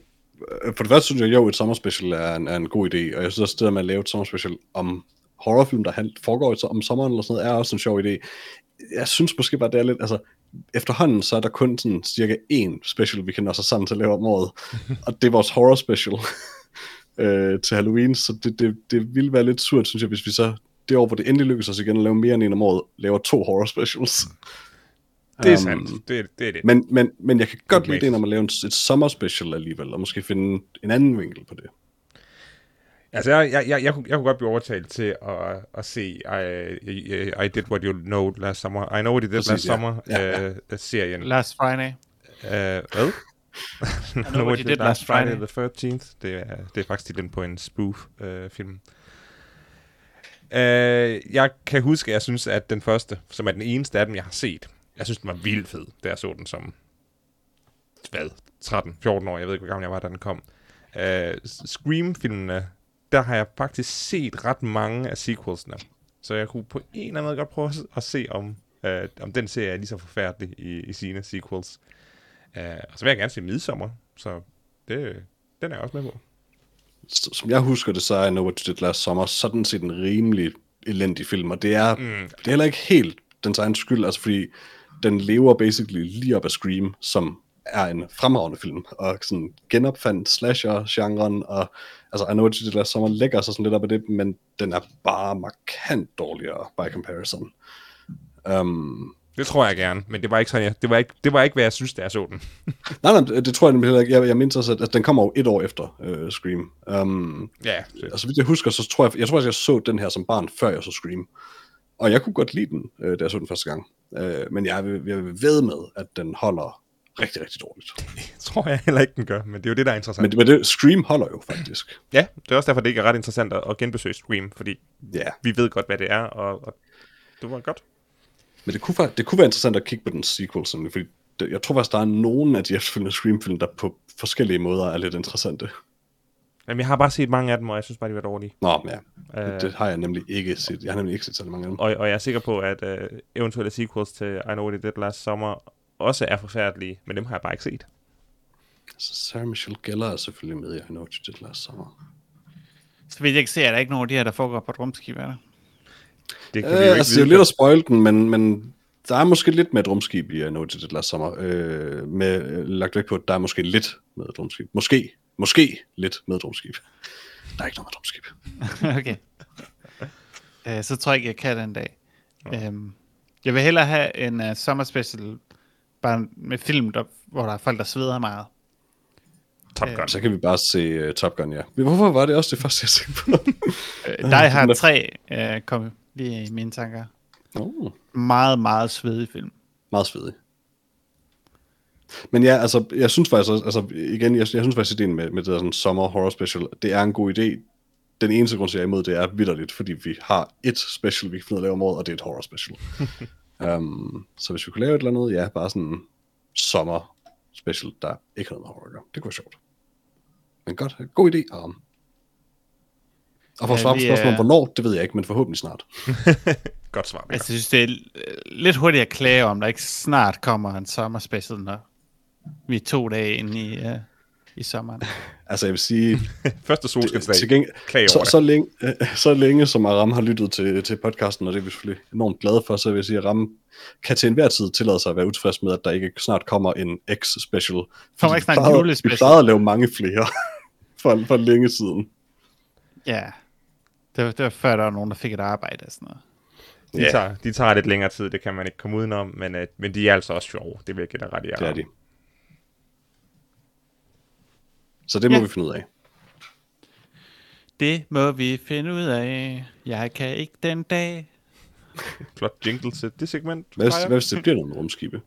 for det første synes jeg jo, et sommerspecial er en, er en god idé, og jeg synes også, det der med at lave et sommerspecial om horrorfilm, der foregår om sommeren eller sådan noget, er også en sjov idé. Jeg synes måske bare, det er lidt, altså, efterhånden så er der kun sådan cirka én special, vi kan nå os sammen til at lave om året, <laughs> og det er vores horror special <laughs> øh, til Halloween, så det, det, det ville være lidt surt, synes jeg, hvis vi så det år, hvor det endelig lykkes os igen at lave mere end en om året, laver to horror specials. Det er Um, sandt. Det, det er det. Men, men, men jeg kan godt lide makes- det, når man laver et sommerspecial alligevel, og måske finde en anden vinkel på det. Altså, jeg, jeg, jeg, jeg, kunne, jeg kunne godt blive overtalt til at, at se I, I, I Did What You Know Last Summer. I Know What You Did Præcis, Last ja. Summer, Ja, ja. øh, serien. Last Friday. Uh, hvad? <laughs> I Know What You Did Last Friday. the 13th. Det er, det er faktisk titlen på en spoof-film. Uh, jeg kan huske, at jeg synes, at den første, som er den eneste af dem, jeg har set, jeg synes, den var vildt fed, da jeg så den som, hvad, 13-14 år, jeg ved ikke, hvor gammel jeg var, da den kom. Uh, Scream-filmene, der har jeg faktisk set ret mange af sequelsene. Så jeg kunne på en eller anden måde godt prøve at- se, om, uh, om den serie er lige så forfærdelig i, i sine sequels. Uh, og så vil jeg gerne se Midsommer, så det, den er jeg også med på. Som jeg husker det, så er I Know What You Did Last Summer sådan set en rimelig elendig film, og det er, mm. det er heller ikke helt dens egen skyld, altså fordi den lever basically lige op af Scream, som er en fremragende film, og sådan genopfandt slasher-genren, og altså I Know What You Did Last Summer lægger sig sådan lidt op af det, men den er bare markant dårligere by comparison. Um, Det tror jeg gerne, men det var ikke sådan, jeg, det, var ikke, det var ikke, hvad jeg synes, da jeg så den. <laughs> Nej, nej, det, det tror jeg nemlig heller ikke. Jeg, jeg mindste også, at, at den kommer jo et år efter uh, Scream. Um, Ja, altså, hvis jeg husker, så tror jeg, jeg tror, at jeg så den her som barn, før jeg så Scream. Og jeg kunne godt lide den, uh, da jeg så den første gang. Uh, men jeg vil, jeg vil ved med, at den holder rigtig, rigtig dårligt. det <laughs> tror jeg heller ikke, den gør, men det er jo det, der er interessant. Men, men det, Scream holder jo faktisk. Ja, det er også derfor, det ikke er ret interessant at, genbesøge Scream, fordi Ja, vi ved godt, hvad det er, og, og det var godt. men det kunne, det kunne være interessant at kigge på den sequel, sådan, fordi det, jeg tror faktisk, der er nogen af de efterfølgende Scream-film, der på forskellige måder er lidt interessante. Jamen, jeg har bare set mange af dem, og jeg synes bare, de var dårlige. Nå, ja. Øh. Det, har jeg nemlig ikke set. Jeg har nemlig ikke set så mange af dem. Og, og jeg er sikker på, at uh, eventuelle sequels til I Know What You Did Last Summer også er forfærdelige, men dem har jeg bare ikke set. Så Sarah Michelle Gellar er selvfølgelig med i I Know What You Did Last Summer. Så vidt jeg ikke ser, er der ikke nogen af de her, der foregår på et rumskib, er der? Det kan Øh, vi jo ikke altså, det er jo vide. lidt at spoil den, men, men der er måske lidt med et rumskib i I Know What You Did Last Summer. Øh, med øh, lagt væk på, at der er måske lidt med et rumskib. Måske, måske lidt med et rumskib. Der er ikke noget med et rumskib. <laughs> okay. Uh, så tror jeg ikke, jeg kan den dag. Um, jeg vil hellere have en uh, summer special, bare med film, der, hvor der er folk, der sveder meget. Top Gun. Så kan vi bare se uh, Top Gun, ja. Hvorfor var det også det første, jeg tænkte på? Uh, <laughs> Die Hard <laughs> 3 uh, kom lige i mine tanker. oh, Meget, meget svedig film. meget svedig. Men ja, altså, jeg synes faktisk, også- altså, igen, jeg, jeg synes faktisk, ideen med, med det der sådan summer horror special, det er en god idé. Den eneste grund til, at jeg er imod det, er vidderligt, fordi vi har et special, vi kan finde ud af at lave om året, og det er et horror special. um, <laughs> så hvis vi kunne lave et eller andet, ja, bare sådan sommer special, der ikke har noget med horror at gøre. Det kunne være sjovt. Men godt, god idé, Aram. Og for at svare på spørgsmålet om hvornår, det ved jeg ikke, men forhåbentlig snart. <laughs> Godt svar. Altså, jeg synes, det er lidt hurtigt at klage om, der ikke snart kommer en sommer special, når vi er to dage inde i, uh, i sommeren. <laughs> Altså, jeg vil sige, <laughs> Første solskinsdag. til gengæld, Klag så, så, længe, øh, <laughs> så længe som Aram har lyttet til, til podcasten, og det er vi selvfølgelig enormt glade for, så vil jeg sige, at Aram kan til enhver tid tillade sig at være utilfreds med, at der ikke snart kommer en X-special. Kommer ikke snart en julespecial? Vi plejede at lave mange flere for, for længe siden. Ja. Det var, det var før, der var nogen, der fik et arbejde og sådan noget. De, Ja. tager, de tager lidt længere tid, det kan man ikke komme udenom, men, uh, men de er altså også sjove. Det vil jeg give dig ret i. Det er de. Så det må Ja. vi finde ud af. Det må vi finde ud af. Jeg kan ikke den dag. <laughs> Flot jingle til det segment. Hvad, hvad hvis det bliver noget med rumskibe?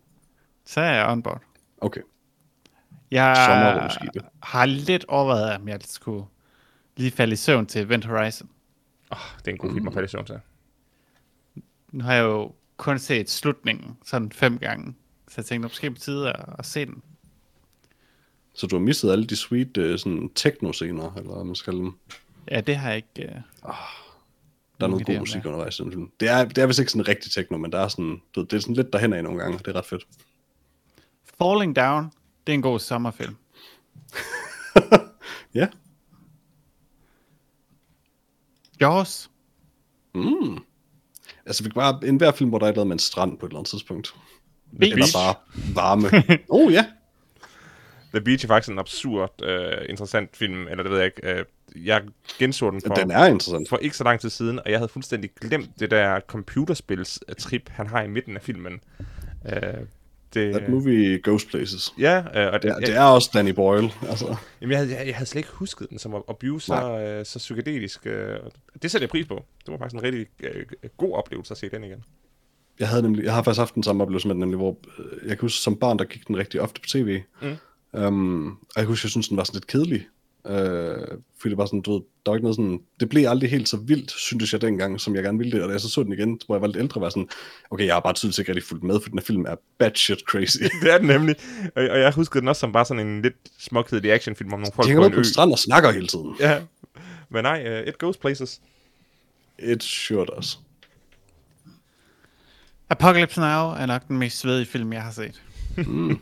Så er jeg on board. Okay. Jeg har lidt overvejet, om jeg skulle lige falde i søvn til Event Horizon. Oh, det er en god film at falde i søvn til. Nu har jeg jo kun set slutningen sådan fem gange. Så jeg tænkte, måske på tide at, at se den. Så du har mistet alle de sweet uh, sådan techno-scener, eller hvad man skal dem. Ja, det har jeg ikke... Uh... Der er Nogen noget god musik det. undervejs film. Det er, det er vist ikke sådan rigtig techno, men der er sådan, du, det er sådan lidt derhen af nogle gange, det er ret fedt. Falling Down, det er en god sommerfilm. <laughs> Ja. Jaws, Mm. Altså, vi kan bare, en hver film, hvor der er et eller andet med en strand på et eller andet tidspunkt. Beach. Eller bare varme. <laughs> oh ja. The Beach er faktisk en absurd, uh, interessant film, eller det ved jeg ikke. Uh, jeg genså den for, Den er interessant. for ikke så lang tid siden, og jeg havde fuldstændig glemt det der computerspils-trip, han har i midten af filmen. Uh, det, That movie goes places. Ja, uh, og det, Ja, det er også Danny Boyle. Altså, Jamen, jeg, havde, jeg, jeg havde slet ikke husket den som at, at blive så, øh, så psykedelisk. Øh, det sætter jeg pris på. Det var faktisk en rigtig øh, god oplevelse at se den igen. jeg, havde nemlig, jeg har faktisk haft den samme oplevelse med den, nemlig, hvor øh, jeg kan huske, som barn, der gik den rigtig ofte på tv. Mm. Um, og jeg kan huske, jeg synes, den var sådan lidt kedelig. Uh, fordi det var sådan, du ved, der var ikke noget sådan, det blev aldrig helt så vildt, syntes jeg dengang, som jeg gerne ville det, og da jeg så så den igen, hvor jeg var lidt ældre, var sådan, okay, jeg har bare tydeligt ikke rigtig fulgt med, for den her film er batshit crazy. <laughs> Det er den nemlig. Og, og jeg huskede den også som bare sådan en lidt småkedelig actionfilm om nogle De folk hænger på en på ø. strand og snakker hele tiden. Ja. Men nej, uh, it goes places. It sure does. Apocalypse Now er nok den mest svedige film, jeg har set. Mm,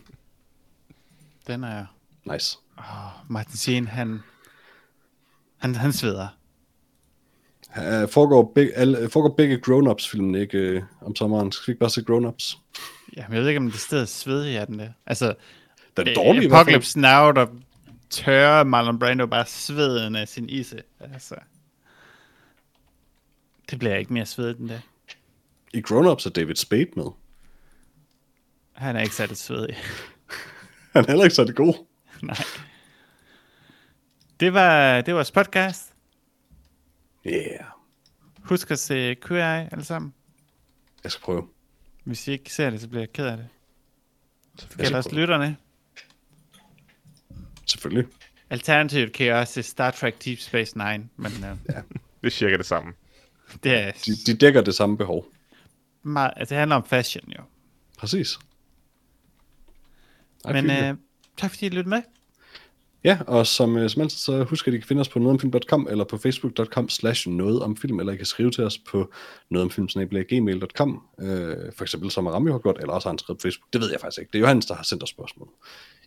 Den er... nice. Oh, Martin Sheen, han... Han, han sveder. Uh, foregår, begge, alle, foregår begge grown-ups filmen ikke uh, om sommeren? Skal vi ikke bare se grown-ups? Jamen, jeg ved ikke, om det stedet svedig er den det. Altså, Den er øh, dårlig i. Apocalypse Now, der tørrer Marlon Brando bare sveden af sin ise. Altså, det bliver ikke mere svedigt end det. I grown-ups er David Spade med. Han er ikke særlig svedig. Han er heller ikke så det god. <laughs> Nej. Det var, det var vores podcast. Yeah. Husk at se QI alle sammen. Jeg skal prøve. Hvis I ikke ser det, så bliver jeg ked af det. Jeg gælder skal også prøve. lytterne. Selvfølgelig. Alternativt kan jeg også se Star Trek Deep Space Nine, men <laughs> uh, Det er cirka det samme. det er De, de dækker det samme behov. meget, altså det handler om fashion jo. Præcis. Ej, Men uh, tak fordi I lyttede med. Ja, og som, øh, som altid, så husk, at I kan finde os på nogetomfilm.com eller på facebook.com slash noget om film, eller I kan skrive til os på nogetomfilm.gmail.com øh, for eksempel som Rami har gjort, eller også har han skrevet på Facebook. Det ved jeg faktisk ikke. Det er Johannes, der har sendt os spørgsmål.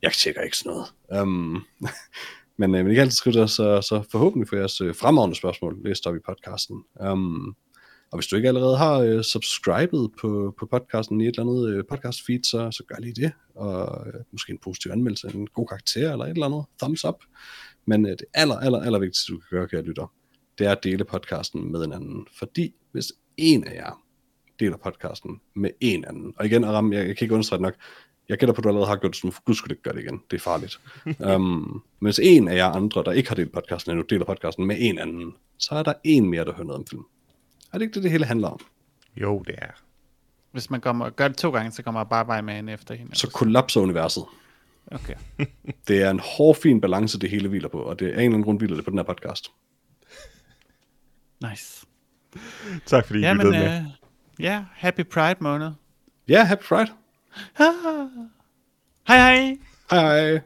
Jeg tjekker ikke sådan noget. Um, <laughs> men, øh, men I kan altid skrive til os, så, så forhåbentlig får jeres øh, fremragende spørgsmål læst op i podcasten. Um, og hvis du ikke allerede har øh, subscribet på, på podcasten i et eller andet øh, podcast feed, så, så gør lige det. Og øh, måske en positiv anmeldelse, en god karakter eller et eller andet. Thumbs up. Men øh, det aller, aller, aller vigtigste, du kan gøre, kære lytter, det er at dele podcasten med en anden. Fordi hvis en af jer deler podcasten med en anden, og igen, Aram, jeg, jeg kan ikke understrege nok, jeg gætter på, at du allerede har gjort det, så guds skyld ikke gøre det igen. Det er farligt. um, <laughs> men hvis en af jer andre, der ikke har delt podcasten endnu, deler podcasten med en anden, så er der en mere, der hører noget om film. Er det ikke det, det hele handler om? Jo, det er. Hvis man kommer, gør det to gange, så kommer jeg bare bare med en efter hende. Så kollapser universet. Okay. <laughs> Det er en hård, fin balance, det hele hviler på, og det er en eller anden grund hviler det på den her podcast. Nice. Tak fordi I Ja, men lyttede med. øh, ja, happy Pride måned. Ja, happy Friday. <laughs> Hej hej. Hej hej.